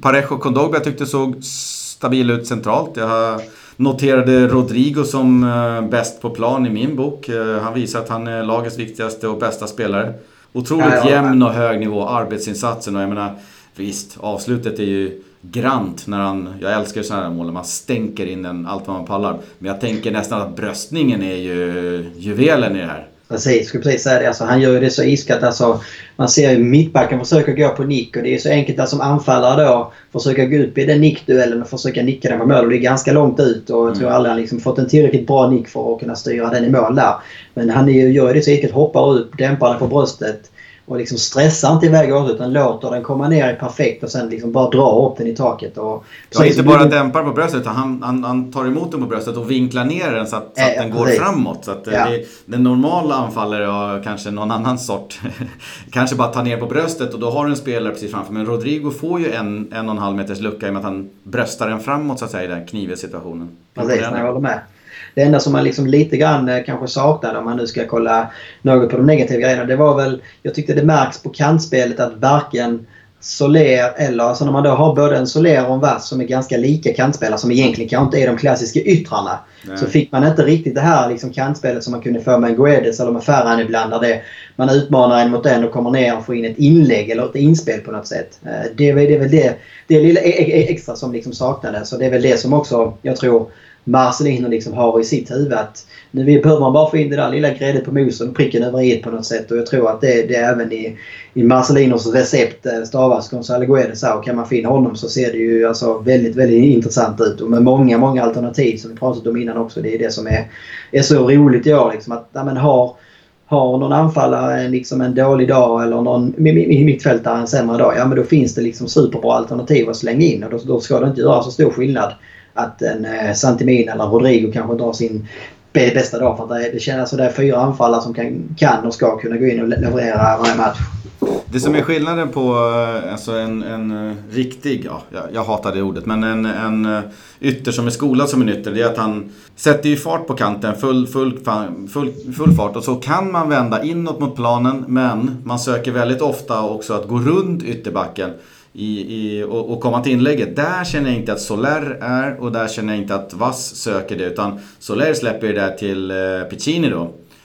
Speaker 1: Parejo och Kondogba tyckte såg stabil ut centralt. Jag noterade Rodrigo som eh, bäst på plan i min bok. Eh, han visar att han är lagets viktigaste och bästa spelare. Otroligt ja, ja, jämn och hög nivå, arbetsinsatsen och jag menar Visst, avslutet är ju grant när han, jag älskar ju sådana här mål, man stänker in den allt vad man pallar. Men jag tänker nästan att bröstningen är ju juvelen i det här.
Speaker 2: Precis, skulle precis säga det. Alltså, han gör ju det så iskallt. Alltså, man ser ju mittbacken försöka gå på nick och det är så enkelt att som anfallare då försöka gå upp i den nickduellen och försöka nicka den på mål. Och det är ganska långt ut och jag tror mm. aldrig han liksom fått en tillräckligt bra nick för att kunna styra den i mål där. Men han gör det så enkelt. Hoppar upp, dämpar den på bröstet och liksom stressar inte iväg åt utan låter den komma ner i perfekt och sen liksom bara drar upp den i taket. Och,
Speaker 1: ja, inte bara du... dämpar på bröstet utan han, han, han, tar emot den på bröstet och vinklar ner den så att, så att äh, den går precis. framåt. Så att ja. det, den normala anfallare har kanske någon annan sort. kanske bara tar ner på bröstet och då har du en spelare precis framför. Men Rodrigo får ju en, en och en halv meters lucka i och med att han bröstar den framåt så att säga i den knivig situationen.
Speaker 2: Precis, jag håller med. Det enda som man liksom lite grann eh, kanske saknade om man nu ska kolla något på de negativa grejerna. Det var väl, jag tyckte det märks på kantspelet att varken Soler eller, alltså när man då har både en Soler och en Vass som är ganska lika kantspelare som egentligen kanske inte är de klassiska yttrarna. Nej. Så fick man inte riktigt det här liksom kantspelet som man kunde få med Guedes eller med Ferran ibland. Där det, man utmanar en mot en och kommer ner och får in ett inlägg eller ett inspel på något sätt. Eh, det är, det är väl det, det lilla e- e- extra som liksom saknades. Så det är väl det som också jag tror Marcelino liksom har i sitt huvud att nu behöver man bara få in det där lilla gräddet på mosen och pricken över i på något sätt. Och jag tror att det, det är även i, i Marcelinos recept eh, stavas Gonzalo Guedes och kan man finna honom så ser det ju alltså väldigt, väldigt intressant ut. Och med många, många alternativ som vi pratat om innan också. Det är det som är, är så roligt i år. Liksom, att ja, men har, har någon anfallare liksom en dålig dag eller någon mittfältare en sämre dag, ja men då finns det liksom superbra alternativ att slänga in och då, då ska det inte göra så stor skillnad att en eh, Santimin eller Rodrigo kanske drar sin bästa dag. För att det, det känns som det är fyra anfallare som kan, kan och ska kunna gå in och leverera varje match.
Speaker 1: Det som är skillnaden på eh, alltså en, en eh, riktig, ja, jag, jag hatar det ordet, men en, en eh, ytter som är skolad som en ytter, det är att han sätter ju fart på kanten, full, full, full, full fart. Och så kan man vända inåt mot planen, men man söker väldigt ofta också att gå runt ytterbacken i, i, och, och komma till inlägget. Där känner jag inte att Soler är och där känner jag inte att Vass söker det. Utan Soler släpper det där till eh, Piccini då.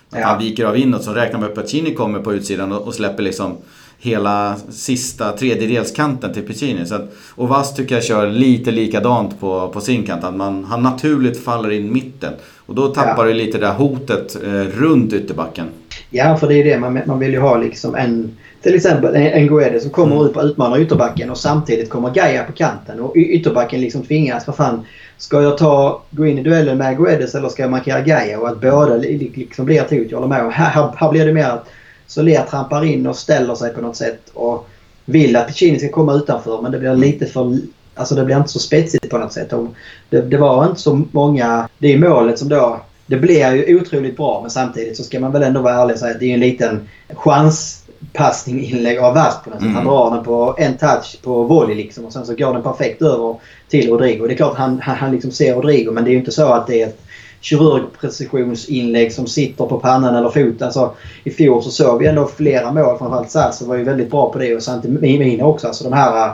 Speaker 1: Att ja. han viker av inåt, så räknar med att Piccini kommer på utsidan och, och släpper liksom hela sista tredjedelskanten till Piccini. Så att, och Vass tycker jag kör lite likadant på, på sin kant. Att man, han naturligt faller in mitten. Och då tappar ja. du lite det där hotet eh, runt ytterbacken.
Speaker 2: Ja, för det är det. Man, man vill ju ha liksom en till exempel en Guede som kommer mm. ut och utmanar ytterbacken och samtidigt kommer Gaia på kanten. Och ytterbacken liksom tvingas, vad fan. Ska jag ta, gå in i duellen med Guedes eller ska jag markera Gaia? Och att båda liksom blir ett hot. Jag håller med. Och här, här blir det mer att Soler trampar in och ställer sig på något sätt. Och vill att Piccini ska komma utanför men det blir lite för... Alltså det blir inte så spetsigt på något sätt. Det, det var inte så många... Det är målet som då... Det blir ju otroligt bra men samtidigt så ska man väl ändå vara ärlig och säga att det är en liten chans passning inlägg av värst på något sätt. Mm. Han drar den på en touch på volley liksom och sen så går den perfekt över till Rodrigo. Det är klart att han, han, han liksom ser Rodrigo men det är ju inte så att det är ett kirurgprecisionsinlägg som sitter på pannan eller foten. Alltså, I fjol så såg vi ändå flera mål. Framförallt Sasser var ju väldigt bra på det och Santimina också. Alltså de här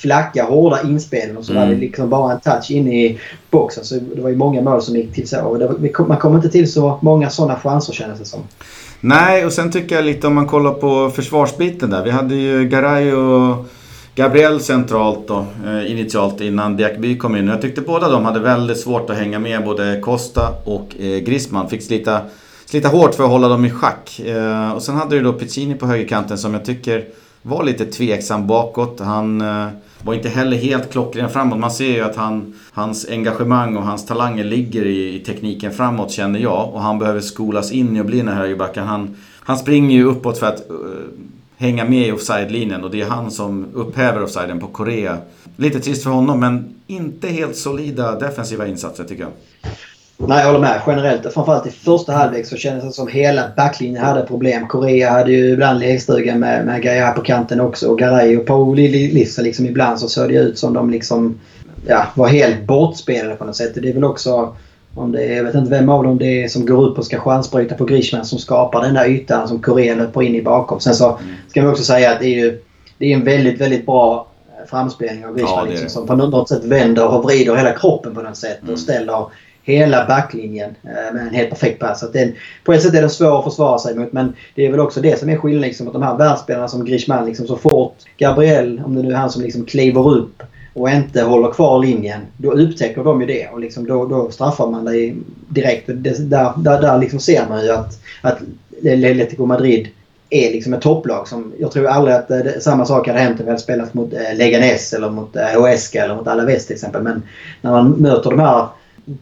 Speaker 2: flacka, hårda inspelen och så mm. var det liksom bara en touch in i boxen. Så det var ju många mål som gick till så. Var, man kom inte till så många sådana chanser kändes det som.
Speaker 1: Nej, och sen tycker jag lite om man kollar på försvarsbiten där. Vi hade ju Garay och Gabriel centralt då, eh, initialt innan Diakby kom in. Jag tyckte båda de hade väldigt svårt att hänga med, både Costa och eh, Griezmann. Fick slita, slita hårt för att hålla dem i schack. Eh, och sen hade du då Piccini på högerkanten som jag tycker var lite tveksam bakåt. Han var inte heller helt klockren framåt. Man ser ju att han, hans engagemang och hans talanger ligger i, i, tekniken framåt känner jag. Och han behöver skolas in i att bli den här högerbacken. Han, han springer ju uppåt för att uh, hänga med i offside-linjen och det är han som upphäver offsiden på Korea. Lite trist för honom men inte helt solida defensiva insatser tycker jag.
Speaker 2: Nej, jag håller med. Generellt, framförallt i första halvlek så kändes det som hela backlinjen hade problem. Korea hade ju ibland lekstuga med, med Gaia på kanten också. Och Garay och Paul Lissa liksom ibland så såg det ut som de liksom ja, var helt bortspelade på något sätt. Det är väl också om det är, jag vet inte vem av dem det är som går upp och ska chansbryta på Grishman som skapar den där ytan som Korea löper in i bakom. Sen så ska vi också säga att det är ju det är en väldigt, väldigt bra framspelning av Grishman ja, liksom, som på något sätt vänder och vrider hela kroppen på något sätt och ställer hela backlinjen eh, med en helt perfekt pass. Att den, på ett sätt är den svår att försvara sig mot men det är väl också det som är skillnaden. Liksom, att de här världsspelarna som Griezmann liksom, så fort Gabriel, om det nu är han som liksom kliver upp och inte håller kvar linjen, då upptäcker de ju det och liksom då, då straffar man dig direkt. Det, där där, där liksom ser man ju att, att Atletico Madrid är liksom ett topplag. Som, jag tror aldrig att eh, det, samma sak hade hänt om vi hade spelat mot eh, Leganes eller mot eh, Huesca eller mot Alaves till exempel. Men när man möter de här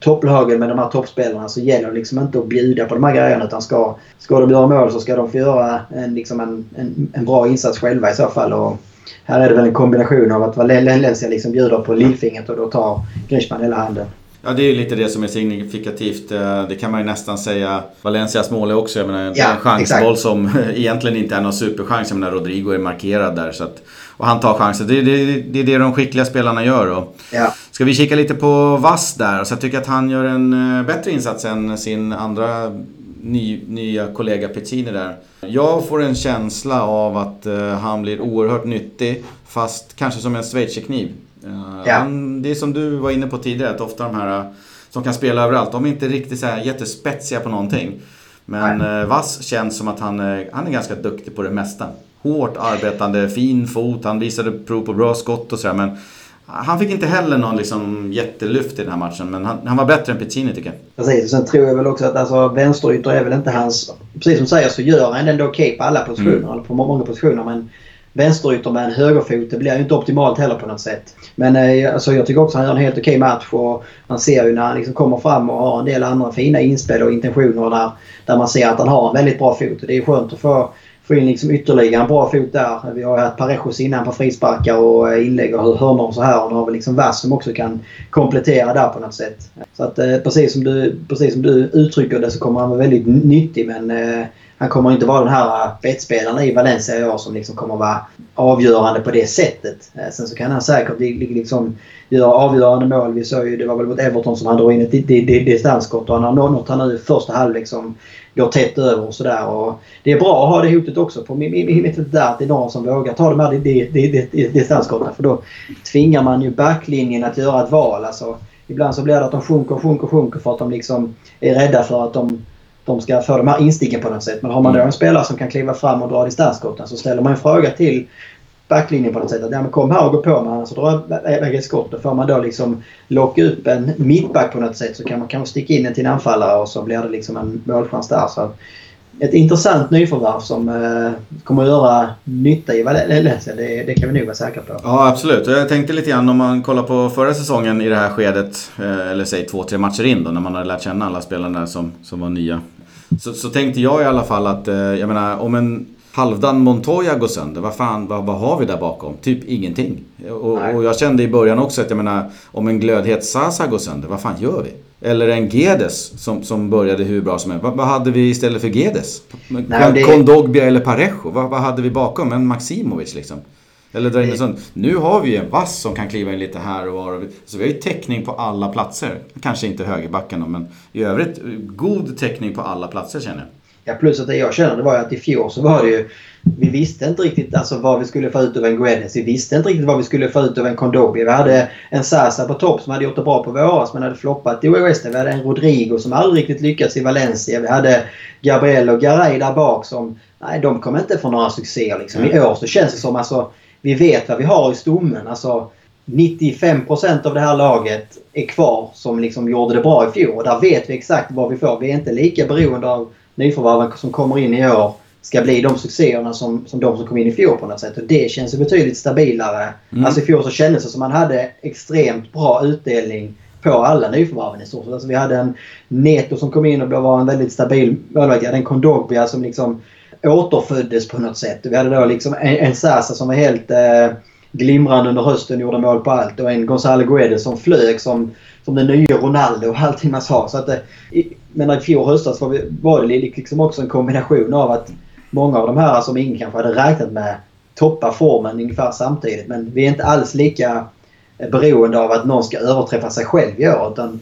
Speaker 2: topplagen med de här toppspelarna så gäller det liksom inte att bjuda på de här grejerna utan ska, ska de göra mål så ska de få göra en, liksom en, en, en bra insats själva i så fall. Och här är det väl en kombination av att Valencia liksom bjuder på lillfingret och då tar Griezmann hela handen.
Speaker 1: Ja, det är ju lite det som är signifikativt. Eh, det kan man ju nästan säga. Valencias mål är också, jag menar, ja, en chansboll som egentligen inte är någon superchans. Jag menar, Rodrigo är markerad där. Så att, och han tar chansen. Det, det, det är det de skickliga spelarna gör. Och ja. Ska vi kika lite på Vass där? Så jag tycker att han gör en eh, bättre insats än sin andra ny, nya kollega Pezzini där. Jag får en känsla av att uh, han blir oerhört nyttig. Fast kanske som en schweizerkniv. Uh, ja. det är som du var inne på tidigare, att ofta de här som kan spela överallt, de är inte riktigt så här jättespetsiga på någonting. Men uh, Vass känns som att han, han är ganska duktig på det mesta. Hårt arbetande, fin fot, han visade prov på bra skott och sådär. Men han fick inte heller någon liksom jättelyft i den här matchen, men han, han var bättre än Pizzini tycker
Speaker 2: jag. Precis, sen tror jag väl också att alltså, vänsterytor är väl inte hans... Precis som du säger så gör han ändå okej okay på alla positioner, mm. eller på många positioner. Men vänsterytter med en högerfot, det blir ju inte optimalt heller på något sätt. Men eh, alltså, jag tycker också att han gör en helt okej okay match och man ser ju när han liksom kommer fram och har en del andra fina inspel och intentioner där, där man ser att han har en väldigt bra fot. Det är skönt att få få in liksom ytterligare en bra fot där. Vi har ju haft Parejos innan på frisparkar och eh, inlägg och hörnor och så här. Och nu har vi liksom Vass som också kan komplettera där på något sätt. Så att eh, precis, som du, precis som du uttrycker det så kommer han vara väldigt nyttig men eh, han kommer inte vara den här eh, bettspelaren i Valencia i år som liksom kommer vara avgörande på det sättet. Eh, sen så kan han säkert liksom göra avgörande mål. Vi såg ju, det var väl mot Everton som han drog in ett distansskott och han har nått han nu i första halvlek som går tätt över och sådär. Det är bra att ha det hotet också på mittfältet där. Att det är någon som vågar ta de här distansskotten. För då tvingar man ju backlinjen att göra ett val. Alltså, ibland så blir det att de sjunker och sjunker och sjunker för att de liksom är rädda för att de, de ska få de här insticken på något sätt. Men har man då en spelare som kan kliva fram och dra distansskotten så ställer man en fråga till backlinjen på något sätt. Att ja, men kom här och gå på med honom så drar iväg ett skott. Och får man då liksom locka upp en mittback på något sätt så kan man kanske sticka in den till en anfallare och så blir det liksom en målchans där. Så ett intressant nyförvärv som eh, kommer att göra nytta i Valencia. Alltså, det, det kan vi nog vara säkra på.
Speaker 1: Ja, absolut. Jag tänkte lite grann om man kollar på förra säsongen i det här skedet. Eh, eller säg två, tre matcher in då när man hade lärt känna alla spelarna som, som var nya. Så, så tänkte jag i alla fall att, eh, jag menar om en halvdan Montoya går sönder, vad fan, vad, vad har vi där bakom? Typ ingenting. Och, och, jag kände i början också att jag menar, om en glödhet Sasa går sönder, vad fan gör vi? Eller en Gedes som, som började hur bra som helst. Vad, vad hade vi istället för Gedes? Nej, det... Kondogbia eller Parejo? Vad, vad hade vi bakom? En Maximovic liksom? Eller dra in en sån. Nu har vi ju en vass som kan kliva in lite här och var. Så vi har ju täckning på alla platser. Kanske inte högerbacken men i övrigt god täckning på alla platser känner jag.
Speaker 2: Ja, plus att det jag känner det var att i fjol så var det ju... Vi visste inte riktigt alltså, vad vi skulle få ut av en Guedes. Vi visste inte riktigt vad vi skulle få ut av en Kondobi. Vi hade en Sasa på topp som hade gjort det bra på våras men hade floppat i OS. Vi hade en Rodrigo som aldrig riktigt lyckats i Valencia. Vi hade Gabriel och Garay där bak som... Nej, de kom inte få några succéer liksom. I år så känns det som alltså... Vi vet vad vi har i stommen. Alltså, 95% av det här laget är kvar som liksom gjorde det bra i fjol. Och där vet vi exakt vad vi får. Vi är inte lika beroende av nyförvärven som kommer in i år ska bli de succéerna som, som de som kom in i fjol på något sätt. Och det känns ju betydligt stabilare. Mm. Alltså i fjol så kändes det som man hade extremt bra utdelning på alla nyförvärven i stort sett. Alltså vi hade en Neto som kom in och var en väldigt stabil målvakt. Vi hade en Kondogbia som liksom återföddes på något sätt. Vi hade då liksom en, en Sasa som var helt eh, glimrande under hösten, gjorde mål på allt. Och en Gonzalo Guedes som flög som, som den nya Ronaldo och allting man sa. Så att, eh, men i fjol höstas var, vi, var det liksom också en kombination av att många av de här som ingen kanske hade räknat med toppar formen ungefär samtidigt. Men vi är inte alls lika eh, beroende av att någon ska överträffa sig själv i år. Utan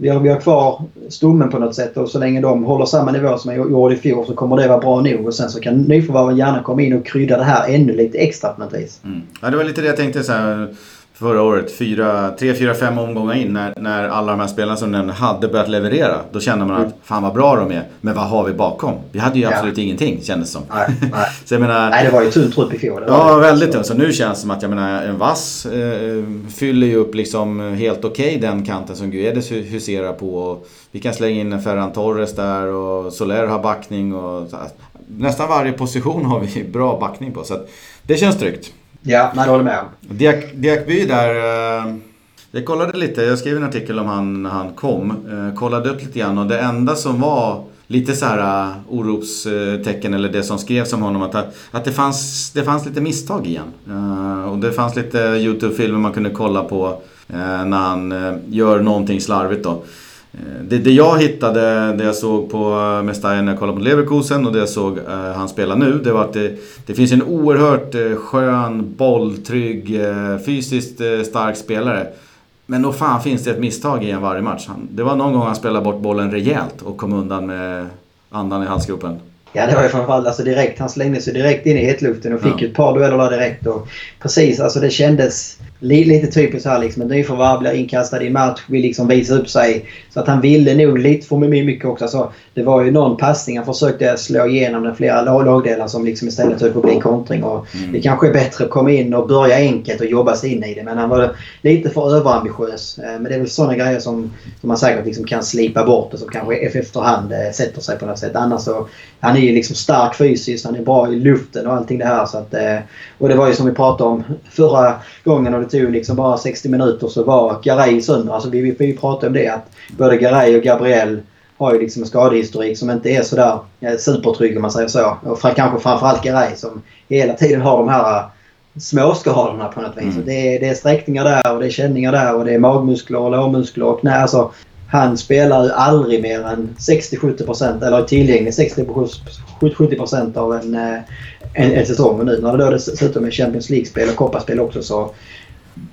Speaker 2: vi har, vi har kvar stommen på något sätt och så länge de håller samma nivå som jag gjorde i fjol så kommer det vara bra nog. Och sen så kan nyförvärven gärna komma in och krydda det här ännu lite extra på något vis.
Speaker 1: Mm. Ja, det var lite det jag tänkte så här förra året, fyra, tre, fyra, fem omgångar in när, när alla de här spelarna som nämnde hade börjat leverera. Då kände man att fan vad bra de är. Men vad har vi bakom? Vi hade ju ja. absolut ingenting kändes som.
Speaker 2: Nej, nej. så jag menar, nej det var ju tunn trupp i fjol. Ja,
Speaker 1: det. väldigt tunn. Så nu känns det som att jag menar, en vass eh, fyller ju upp liksom helt okej okay, den kanten som Guedes huserar på. Vi kan slänga in en Ferran Torres där och Soler har backning. Och, nästan varje position har vi bra backning på. Så det känns tryggt.
Speaker 2: Ja, man håller med.
Speaker 1: Diak, Diakby där. Eh, jag kollade lite, jag skrev en artikel om han när han kom. Eh, kollade upp lite grann och det enda som var lite så här orostecken oropstecken eller det som skrevs om honom att, att det, fanns, det fanns lite misstag igen. Och det fanns lite YouTube-filmer man kunde kolla på när han gör någonting slarvigt då. Eh, det, det jag hittade, det jag såg på eh, Mestalla när jag kollade på Leverkusen och det jag såg uh, han spela nu, det var att det, det finns en oerhört uh, skön, bolltrygg, uh, fysiskt uh, stark spelare. Men då fan finns det ett misstag i en varje match. Han, det var någon gång han spelade bort bollen rejält och kom undan med andan i halsgropen.
Speaker 2: Ja, det var ju framförallt alltså direkt. Han slängde sig direkt in i hetluften och fick ja. ett par dueller där direkt. Och precis, alltså det kändes lite typiskt här liksom. En nyförvärv blir inkastad i match, vill liksom visa upp sig. Så att han ville nog lite för mycket också. Alltså, det var ju någon passning han försökte slå igenom den flera lagdelar som liksom istället höll på att bli kontring. Och mm. Det kanske är bättre att komma in och börja enkelt och jobba sig in i det. Men han var lite för överambitiös. Eh, men det är väl sådana grejer som, som man säkert liksom kan slipa bort och som kanske efterhand eh, sätter sig på något sätt. Annars så, han är ju liksom stark fysiskt, han är bra i luften och allting det här. Så att, eh, och det var ju som vi pratade om förra gången och det tog liksom bara 60 minuter så var Garay sönder. Alltså vi, vi, pratade om det att både Garay och Gabriel har ju liksom en skadehistorik som inte är sådär supertrygg om man säger så. Och för, kanske framförallt Garay som hela tiden har de här småskadorna på något vis. Mm. Det, är, det är sträckningar där och det är känningar där och det är magmuskler och lårmuskler och knä. Alltså, han spelar ju aldrig mer än 60-70% eller är tillgänglig 60-70% av en, eh, en, en säsong. Och nu när det då dessutom är Champions League-spel och kopparspel också så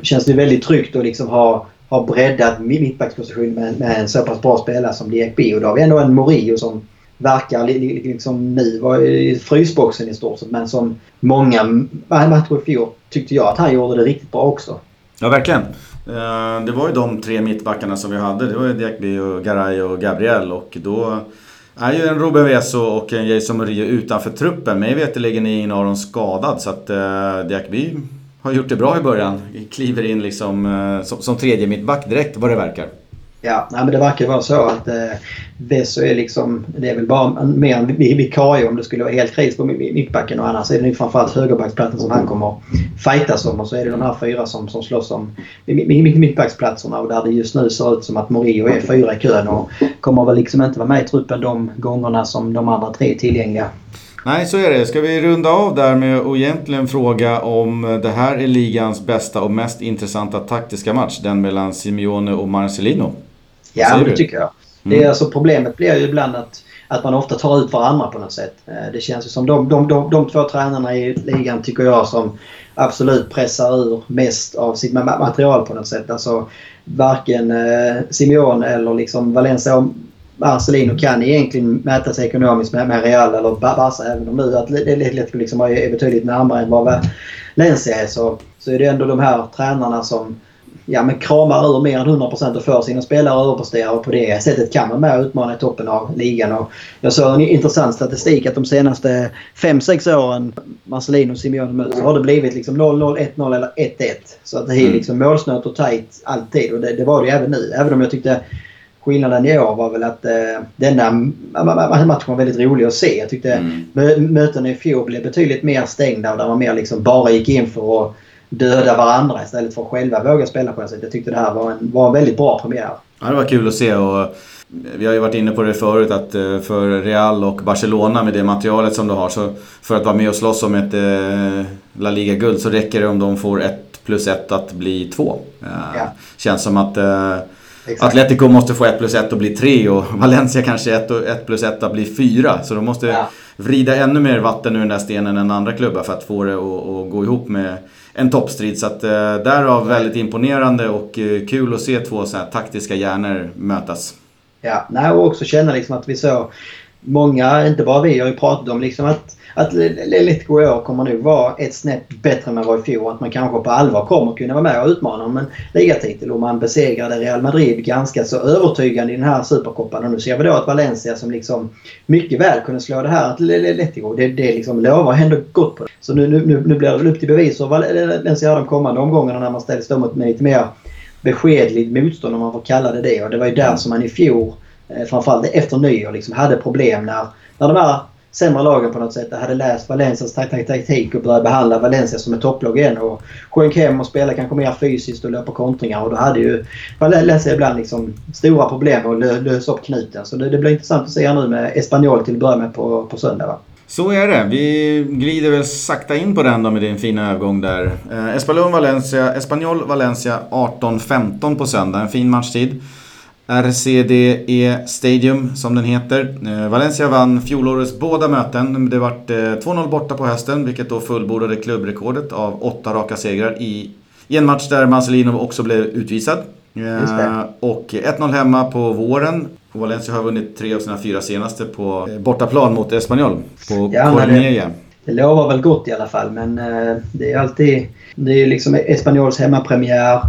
Speaker 2: känns det väldigt tryggt att liksom ha, ha breddat mittbackspositionen med, med en så pass bra spelare som Diakby. Och då har vi ändå en Morio som verkar liksom nu var i frysboxen i stort sett men som många matcher i fjol tyckte jag att han gjorde det riktigt bra också.
Speaker 1: Ja, verkligen. Eh, det var ju de tre mittbackarna som vi hade. Det var ju Diakby, och Garay och Gabriel och då är ju en Ruben Veso och en Jason Murillo utanför truppen. Mig veterligen är ingen av dem skadad så att eh, Diakby har gjort det bra i början. Kliver in liksom eh, som, som tredje mittback direkt vad det verkar.
Speaker 2: Ja, nej, men det verkar vara så att eh, Vesso är liksom... Det är väl bara mer en vikarie om det skulle vara helt kris på mittbacken och annars är det framförallt högerbacksplatsen som han kommer fightas om och så är det de här fyra som, som slåss om mittbacksplatserna och där det just nu ser ut som att Morio är fyra i kön och kommer väl liksom inte vara med i truppen de gångerna som de andra tre är tillgängliga.
Speaker 1: Nej, så är det. Ska vi runda av där med att egentligen fråga om det här är ligans bästa och mest intressanta taktiska match? Den mellan Simeone och Marcelino.
Speaker 2: Ja, det tycker jag. Mm. Det är alltså, problemet blir ju ibland att, att man ofta tar ut varandra på något sätt. Eh, det känns ju som de, de, de, de två tränarna i ligan tycker jag som absolut pressar ur mest av sitt material på något sätt. Alltså varken eh, Simeone eller liksom Valencia Marcelino kan egentligen mäta sig ekonomiskt med, med Real eller Barca även om nu Atletico liksom är betydligt närmare än vad Valencia är så, så är det ändå de här tränarna som ja, men kramar ur mer än 100% och får sina spelare att överprestera och på det sättet kan man med utmana i toppen av ligan. Och jag såg en intressant statistik att de senaste 5-6 åren Marcelino och Simeone möts har det blivit liksom 0-0, 1-0 eller 1-1. Så att det är mm. liksom målsnöt och tajt alltid och det, det var det även nu. Även om jag tyckte skillnaden i år var väl att eh, denna matchen var väldigt rolig att se. Jag tyckte mm. mötena i fjol blev betydligt mer stängda och där man mer liksom bara gick in för att döda varandra istället för att själva våga spela sättet. Jag tyckte det här var en, var en väldigt bra premiär.
Speaker 1: Ja, det var kul att se och vi har ju varit inne på det förut att eh, för Real och Barcelona med det materialet som de har så för att vara med och slåss om ett eh, La Liga-guld så räcker det om de får ett plus ett att bli två. Ja. Känns som att Exakt. Atletico måste få 1 plus 1 och bli 3 och Valencia kanske 1 plus 1 att bli 4. Så de måste ja. vrida ännu mer vatten ur den där stenen än andra klubbar för att få det att gå ihop med en toppstrid. Så att, eh, därav väldigt imponerande och eh, kul att se två så här taktiska hjärnor mötas.
Speaker 2: Ja, nej, och också känna liksom att vi såg många, inte bara vi, har ju pratat om liksom att att Letico i år kommer nog vara ett snäpp bättre än vad var i fjol. Att man kanske på allvar kommer kunna vara med och utmana om en ligatitel. Och man besegrade Real Madrid ganska så övertygande i den här supercupen. Och nu ser vi då att Valencia som liksom mycket väl kunde slå det här Letico. Det, det liksom lovar ändå gott på det. Så nu, nu, nu blir det väl upp till bevis för Valencia de kommande omgångarna när man ställs då mot lite mer beskedligt motstånd om man får kalla det det. Och det var ju där som man i fjol, eh, framförallt efter nyår, liksom hade problem när, när de här sämre lagen på något sätt hade läst Valencias taktik och börjat behandla Valencia som ett topplag igen. Och sjönk hem och spelade kanske mer fysiskt och löpa kontringar. Och då hade ju Valencia ibland liksom stora problem med att lösa upp knuten. Så det, det blir intressant att se nu med Espanyol till att börja med på, på söndag. Va?
Speaker 1: Så är det. Vi glider väl sakta in på den då med din fina övergång där. Eh, Espanyol Valencia, Espanyol Valencia 18-15 på söndag. En fin matchtid. RCDE Stadium som den heter. Eh, Valencia vann fjolårets båda möten. Det vart 2-0 eh, borta på hösten vilket då fullbordade klubbrekordet av åtta raka segrar i, i en match där Marcelino också blev utvisad. Eh, och 1-0 hemma på våren. Och Valencia har vunnit tre av sina fyra senaste på bortaplan mot Espanyol. På ja, Cornella.
Speaker 2: Det lovar väl gott i alla fall men det är alltid... Det är liksom Espanyols hemmapremiär.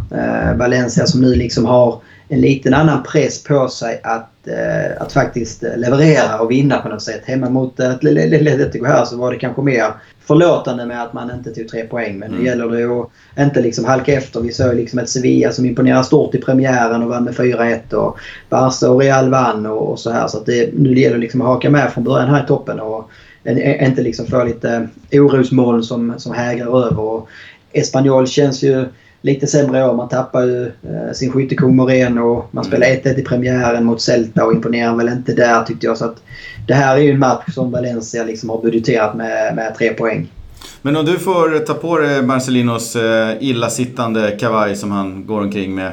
Speaker 2: Valencia som nu liksom har en liten annan press på sig att, eh, att faktiskt leverera och vinna på något sätt. Hemma mot Atletico här så var det kanske mer förlåtande med att man inte tog tre poäng. Men mm. nu gäller det att inte liksom halka efter. Vi såg liksom ett Sevilla som imponerade stort i premiären och vann med 4-1. Och Barca och Real vann och, och så här. Så det, nu gäller det liksom att haka med från början här i toppen. Och inte liksom få lite orosmoln som, som hägrar över. Och Espanyol känns ju lite sämre år. Man tappar ju eh, sin skyttekung Moreno. Man spelar 1-1 mm. i premiären mot Celta och imponerar väl inte där tyckte jag. Så att det här är ju en match som Valencia liksom har budgeterat med, med tre poäng.
Speaker 1: Men om du får ta på dig Marcelinos eh, illasittande kavaj som han går omkring med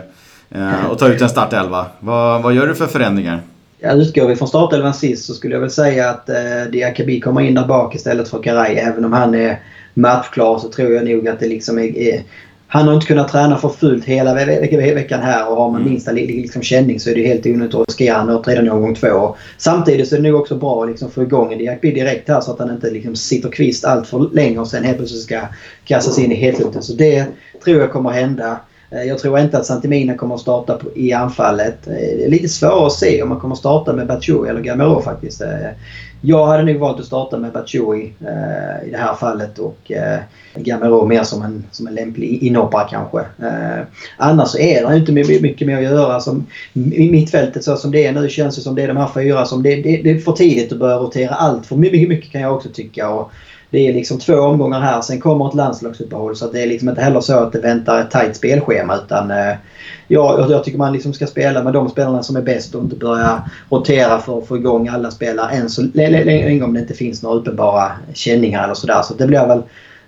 Speaker 1: eh, och ta ut en startelva. Vad, vad gör du för förändringar?
Speaker 2: Ja, utgår vi från startelvan sist så skulle jag väl säga att eh, Diakabi kommer in där bak istället för Karay. Även om han är matchklar så tror jag nog att det liksom är, är han har inte kunnat träna för fullt hela ve veckan här och har man mm. minsta liksom känning så är det helt onödigt att riskera han upp redan i omgång två. Samtidigt så är det nog också bra att liksom få igång Diakby direkt här så att han inte liksom sitter kvist allt för länge och sen helt plötsligt ska kastas in i hetluften. Så det tror jag kommer hända. Eh, jag tror inte att Santimina kommer att starta i anfallet. Eh, det är lite svårare att se om man kommer att starta med Batshuayi eller Gamero faktiskt. Eh, jag hade nog valt att starta med Batshuayi i det här fallet och Gamero mer som en, som en lämplig inhoppare kanske. Annars så är det inte mycket mer att göra. Som, I mittfältet så som det är nu känns det som det är de här fyra som det, det, det är för tidigt att börja rotera allt för mycket, mycket kan jag också tycka. Och, det är liksom två omgångar här, sen kommer ett landslagsuppehåll. Så det är liksom inte heller så att det väntar ett tajt spelschema. Utan, eh, ja, jag tycker man liksom ska spela med de spelarna som är bäst och inte börja rotera för att få igång alla spelare än så länge om det inte finns några uppenbara känningar eller sådär. Så det blir väl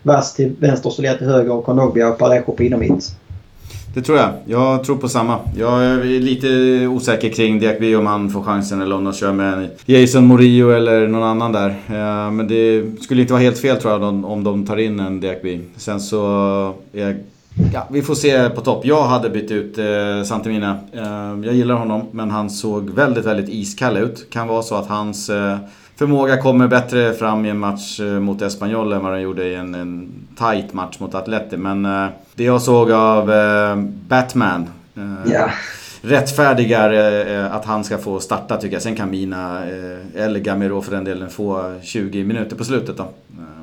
Speaker 2: Vass till vänster, Soler till höger och Kondogbia och Parejo på inomhitt.
Speaker 1: Det tror jag. Jag tror på samma. Jag är lite osäker kring Diakby om han får chansen eller om de kör med Jason Morillo eller någon annan där. Eh, men det skulle inte vara helt fel tror jag om de tar in en Diakby. Sen så... Är, ja, vi får se på topp. Jag hade bytt ut eh, Santemina. Eh, jag gillar honom men han såg väldigt, väldigt iskall ut. Kan vara så att hans... Eh, Eh, förmåga kommer bättre fram i en match eh, mot Espanyol än vad den gjorde i en, en tight match mot Atleti. Men eh, det jag såg av eh, Batman
Speaker 2: yeah.
Speaker 1: rättfärdigar att han ska få starta tycker jag. Sen kan Mina eller Gamero för den delen få 20 minuter på slutet då.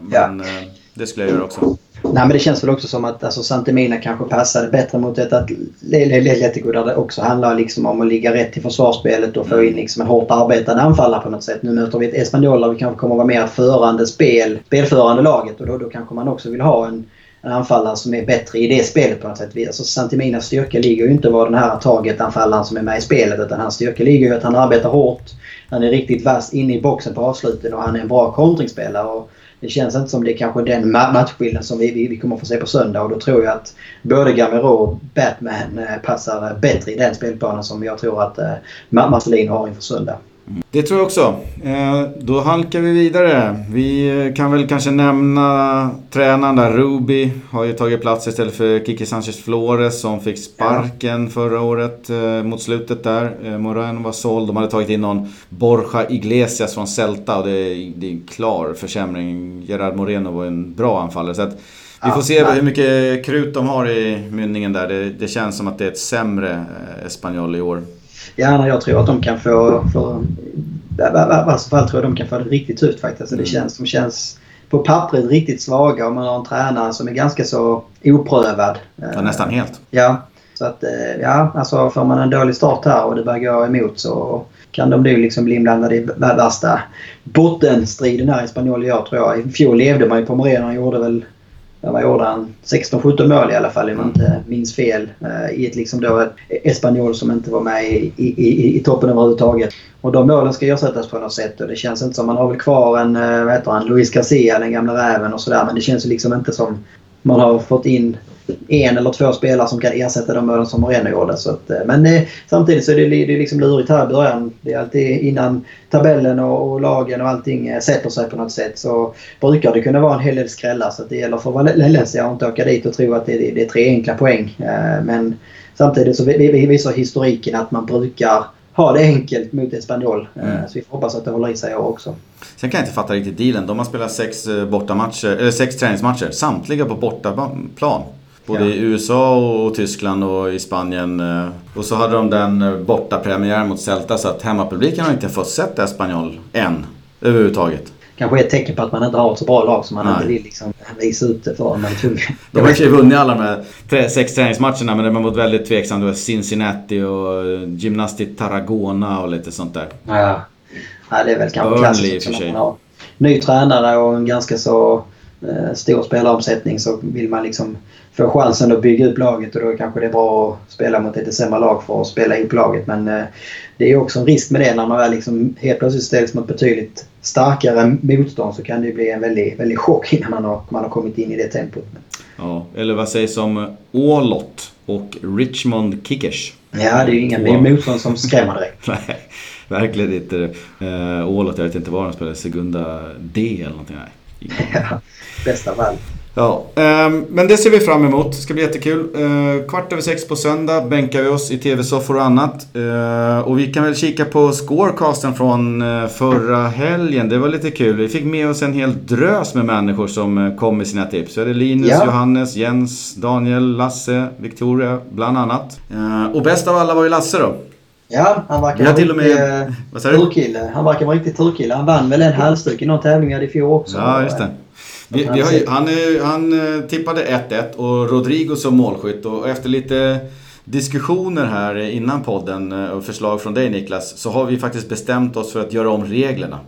Speaker 1: Men yeah. det skulle jag göra också.
Speaker 2: Nej men det känns väl också som att alltså, Santemina kanske passade bättre mot ett Atletico där det också handlar liksom om att ligga rätt i försvarsspelet och få in liksom en hårt arbetande anfallare på något sätt. Nu möter vi ett Espanyol där vi kanske kommer att vara mer förande spel, spelförande laget och då, då kanske man också vill ha en, en anfallare som är bättre i det spelet på något sätt. Alltså Santeminas styrka ligger ju inte vara den här taget-anfallaren som är med i spelet utan hans styrka ligger ju att han arbetar hårt. Han är riktigt vass inne i boxen på avsluten och han är en bra kontringsspelare. Och det känns inte som det är kanske den matchbilden som vi, vi, vi kommer att få se på söndag och då tror jag att både Gamero och Batman eh, passar bättre i den spelplanen som jag tror att eh, Marcelin har inför söndag.
Speaker 1: Det tror jag också. Eh, då halkar vi vidare. Vi kan väl kanske nämna tränaren där. Ruby har ju tagit plats istället för Kiki Sanchez Flores som fick sparken ja. förra året eh, mot slutet där. Eh, Moreno var såld. De hade tagit in någon Borja Iglesias från Celta och det är, det är en klar försämring. Gerard Moreno var en bra anfallare. Så att vi får se hur mycket krut de har i mynningen där. Det, det känns som att det är ett sämre Espanyol i år.
Speaker 2: Ja, jag tror att de kan få... få i alla fall tror jag de kan få det riktigt tufft faktiskt. Mm. Det känns, de känns på pappret riktigt svaga och man har en tränare som är ganska så oprövad.
Speaker 1: Ja, nästan helt.
Speaker 2: Ja. Så att, eh, ja, alltså får man en dålig start här och det börjar gå emot så kan de nu liksom bli inblandade i värsta bottenstriden här i Spanien i år tror jag. I fjol levde man ju på Moreno. Han gjorde väl vad gjorde han? 16-17 mål i alla fall om jag inte minns fel. Eh, I ett liksom då Espanyol som inte var med i, i, i, i toppen överhuvudtaget. Och de målen ska ersättas på något sätt och det känns inte som... Man har väl kvar en, eh, vad heter han, Luis Garcia, den gamla räven och sådär. Men det känns liksom inte som man har fått in en eller två spelare som kan ersätta de målen som Moreno gjorde. Så att, eh, men eh, samtidigt så är det, det är liksom lurigt här i början. Det är alltid innan tabellen och, och, lagen och allting eh, sätter sig på något sätt så brukar det kunna vara en hel del skrällar. Så det gäller för Valencia att inte åka dit och tro att det, det, det är tre enkla poäng. Eh, men samtidigt så visar historiken att man brukar ha det enkelt mot Espanyol. Eh, mm. Så vi får hoppas att det håller i sig också.
Speaker 1: Sen kan jag inte fatta riktigt dealen. De har spelat sex, eh, bortamatcher, eller sex träningsmatcher, samtliga på bortaplan. Både ja. i USA och Tyskland och i Spanien. Eh, och så hade de den bortapremiären mot Celta så att hemmapubliken har inte fått sett Espanyol än. Överhuvudtaget
Speaker 2: kanske ett tecken på att man inte har ett så bra lag som man Nej. inte vill liksom visa ut det för. Man
Speaker 1: de har ju vunnit alla de här sex träningsmatcherna men det var mot väldigt tveksamt. Det var Cincinnati och eh, Gymnastic Tarragona och lite sånt där.
Speaker 2: Ja, ja det är väl kanske klassiskt. Ny tränare och en ganska så stor spelaromsättning så vill man liksom få chansen att bygga upp laget och då kanske det är bra att spela mot ett sämre lag för att spela ihop laget. Men eh, det är också en risk med det när man väl liksom helt plötsligt ställs mot betydligt starkare motstånd så kan det bli en väldig, väldig chock innan man har, man har kommit in i det tempot.
Speaker 1: Ja, eller vad sägs om Ålott och Richmond Kickers?
Speaker 2: Ja, det är ju inga motstånd som skrämmer direkt.
Speaker 1: Nej, verkligen inte. Uh, Ålott, jag vet inte var de spelar, Segunda D eller någonting. Nej.
Speaker 2: ja, bästa fall.
Speaker 1: Ja, um, men det ser vi fram emot. Det ska bli jättekul. Uh, kvart över sex på söndag bänkar vi oss i tv-soffor och annat. Uh, och vi kan väl kika på scorecasten från uh, förra helgen. Det var lite kul. Vi fick med oss en hel drös med människor som kom med sina tips. Så är det Linus, ja. Johannes, Jens, Daniel, Lasse, Victoria bland annat. och bäst av alla var ju Lasse då.
Speaker 2: Ja, han verkar vara till och med, turkille. Han verkar vara riktigt turkille. Han vann väl en halsduk i någon tävling i fjol också.
Speaker 1: Ja, just det. Vi, vi har, han, han eh, tippade 1-1 och Rodrigo som målskytt och efter lite diskussioner här innan podden eh, och förslag från dig Niklas så har vi faktiskt bestämt oss för att göra om reglerna.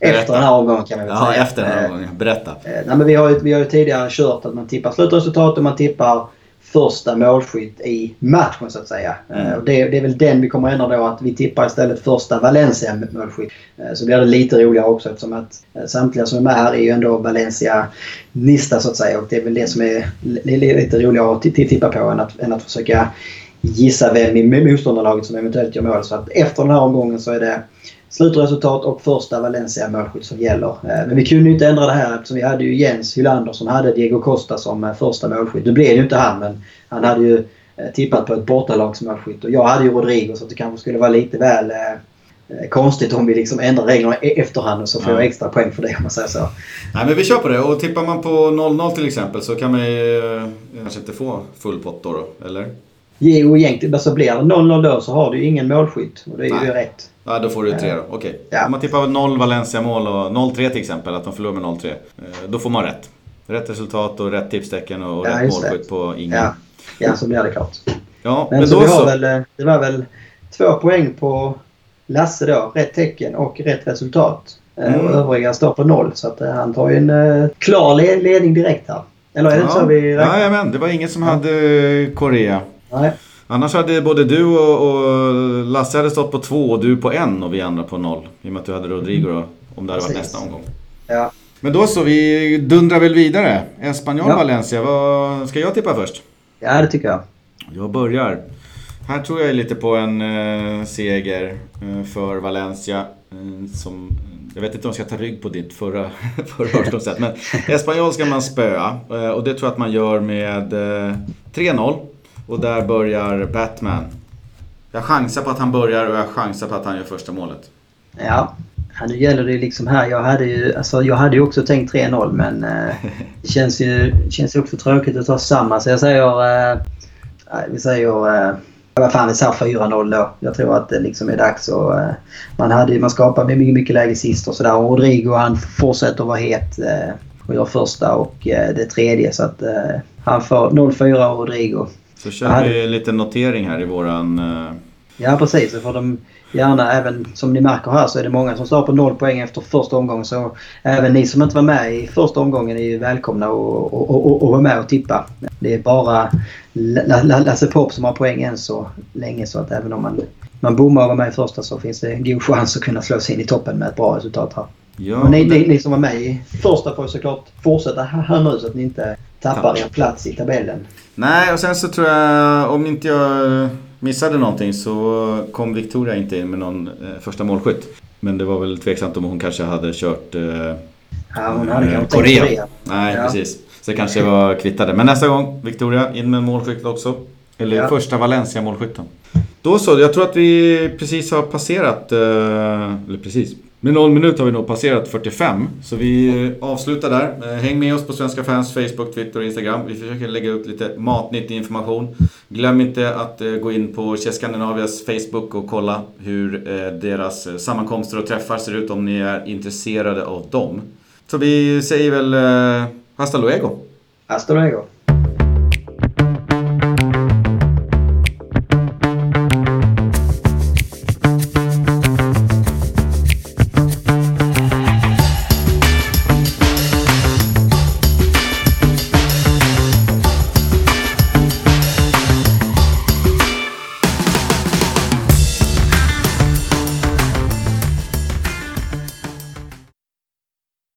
Speaker 2: Berätta. Efter den här omgången kan vi väl
Speaker 1: ja, säga. Ja, efter den här omgången. Berätta.
Speaker 2: Nej, men vi, har ju, vi har ju tidigare kört att man tippar slutresultat och man tippar första målskytt i matchen så att säga. Mm. Eh, det, det, är väl den vi kommer ändra då att vi tippar istället första Valencia målskytt. Eh, så blir det lite roligare också eftersom att eh, samtliga som är med här är ju ändå Valencia-nista så att säga och det är väl det som är lite roligare att tippa på än att, än att försöka gissa vem i motståndarlaget som eventuellt gör mål. Så att efter den här omgången så är det slutresultat och första Valencia målskytt som gäller. Eh, men vi kunde ju inte ändra det här eftersom vi hade ju Jens Hylander som hade Diego Costa som eh, första målskytt. Nu blev det ju inte han men han hade ju eh, tippat på ett bortalagsmålskytt och jag hade ju Rodrigo så det kanske skulle vara lite väl konstigt om vi liksom ändrar reglerna i efterhand och så får ja. jag extra poäng för det om man säger så.
Speaker 1: Nej men vi kör på det och tippar man på 0-0 till exempel så kan man ju kanske inte få full pott då, då eller?
Speaker 2: Jo egentligen, alltså blir det 0-0 då så har du ju ingen målskytt och det är Nej. ju rätt.
Speaker 1: Ja, då får du tre då. Okej. Okay. Ja. Om man tippar 0 Valencia-mål och 0-3 till exempel, att de förlorar med 0-3. Eh, då får man rätt. Rätt resultat och rätt tipstecken och ja, rätt målskytt på ingen.
Speaker 2: Ja. ja, så blir det klart.
Speaker 1: Ja,
Speaker 2: men, men så vi har så... väl, eh, det var väl två poäng på Lasse då. Rätt tecken och rätt resultat. Eh, mm. Och övriga står på noll. Så att han tar ju en uh, klar ledning direkt här. Eller är det
Speaker 1: ja.
Speaker 2: så vi
Speaker 1: räknar? Jajamän, det var ingen som hade Korea. Nej. Annars hade både du och, och, Lasse hade stått på två och du på en och vi andra på noll. I och med att du hade Rodrigo då, om det hade varit nästa omgång.
Speaker 2: Ja.
Speaker 1: Men då så, vi dundrar väl vidare. Espanyol ja. Valencia, vad, ska jag tippa först?
Speaker 2: Ja, det tycker jag.
Speaker 1: Jag börjar. Här tror jag lite på en eh, seger eh, för Valencia. Eh, som, jag vet inte om jag ska ta rygg på ditt förra, förra avsnitt. Men Espanyol ska man spöa. Eh, och det tror jag att man gör med 3-0. Och där börjar Batman. Jag chansar på att han börjar och jag chansar på att han gör första målet.
Speaker 2: Ja, Ja, nu gäller det liksom här. Jag hade ju, alltså, jag hade ju också tänkt 3-0 men eh, det känns ju, känns ju också tråkigt att ta samma. Så jag säger... Eh, vi säger... Eh, vad fan, vi säger 4-0 då. Jag tror att det liksom är dags och eh, man, hade, man skapade mycket, mycket läge sist och sådär. Rodrigo han fortsätter att vara het eh, och gör första och eh, det tredje. Så att eh, han får 0-4 Rodrigo.
Speaker 1: Så kör vi lite notering här i våran... Eh...
Speaker 2: Ja precis, så får de gärna även som ni märker här så är det många som står på noll poäng efter första omgången. Så även ni som inte var med i första omgången är ju välkomna att vara med och tippa. Det är bara Lasse Pop som har poäng än så länge så att även om man, man bommar och var med i första så finns det god chans att kunna slå sig in i toppen med ett bra resultat här. Ja, och ni, ni, ni, som var med i första får såklart fortsätta här nu så att ni inte tappar er plats i tabellen.
Speaker 1: Nej, och sen så tror jag, om inte jag missade någonting så kom Victoria inte in med någon eh, första målskytt. Men det var väl tveksamt om hon kanske hade kört eh,
Speaker 2: ja, hon hade eh, Korea. Korea.
Speaker 1: Nej, ja. precis. Så det kanske var kvittade. Men nästa gång, Victoria, in med en målskytt också. Eller ja. första Valencia-målskytten. Då så, jag tror att vi precis har passerat, eh, eller precis, med noll minut har vi nog passerat 45, så vi eh, avslutar där. Eh, häng med oss på Svenska fans Facebook, Twitter och Instagram. Vi försöker lägga ut lite matnyttig information. Glöm inte att eh, gå in på Chess Scandinavias Facebook och kolla hur deras sammankomster och träffar ser ut om ni är intresserade av dem. Så vi säger väl hasta luego.
Speaker 2: Hasta luego.